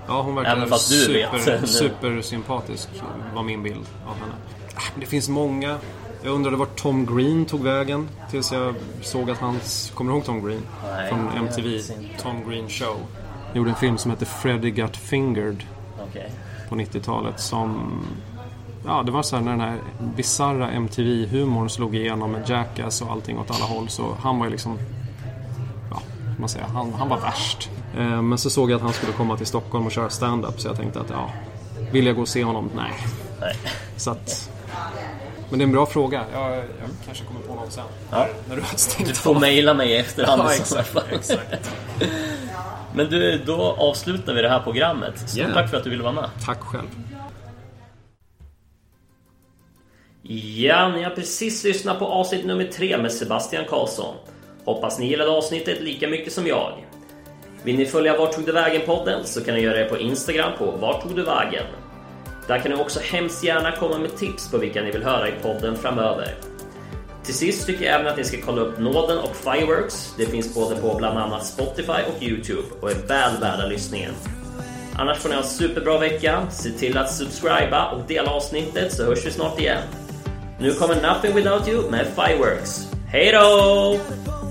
Ja, hon verkar Även fast du vet. super, supersympatisk, var min bild av henne. Ah, Det finns många. Jag undrade vart Tom Green tog vägen tills jag såg att hans... Kommer du ihåg Tom Green? Nej, Från jag MTV. Tom Green Show. Gjorde en film som heter Freddy Got Fingered Okej. på 90-talet som... Ja, det var så här när den här bisarra MTV-humorn slog igenom med Jackass och allting åt alla håll. Så han var ju liksom... Ja, man säga, han, han var värst. Eh, men så såg jag att han skulle komma till Stockholm och köra stand-up så jag tänkte att ja, vill jag gå och se honom? Nej. Nej. Så att, men det är en bra fråga. Jag, jag kanske kommer på någon sen. Ja. När du har stängt Du får mejla mig i efterhand Ja, exakt, exakt. Men du, då avslutar vi det här programmet. Stort Yeah. tack för att du ville vara med. Tack själv. Ja, ni har precis lyssnat på avsnitt nummer tre med Sebastian Karlsson. Hoppas ni gillade avsnittet lika mycket som jag. Vill ni följa Vart tog du vägen-podden så kan ni göra det på Instagram på Vart tog du vägen. Där kan ni också hemskt gärna komma med tips på vilka ni vill höra i podden framöver. Till sist tycker jag även att ni ska kolla upp Nåden och Fireworks. Det finns både på bland annat Spotify och Youtube och är väl värda lyssningen. Annars får ni ha en superbra vecka. Se till att subscriba och dela avsnittet så hörs vi snart igen. Nu kommer Nothing Without You med Fireworks. Hej då!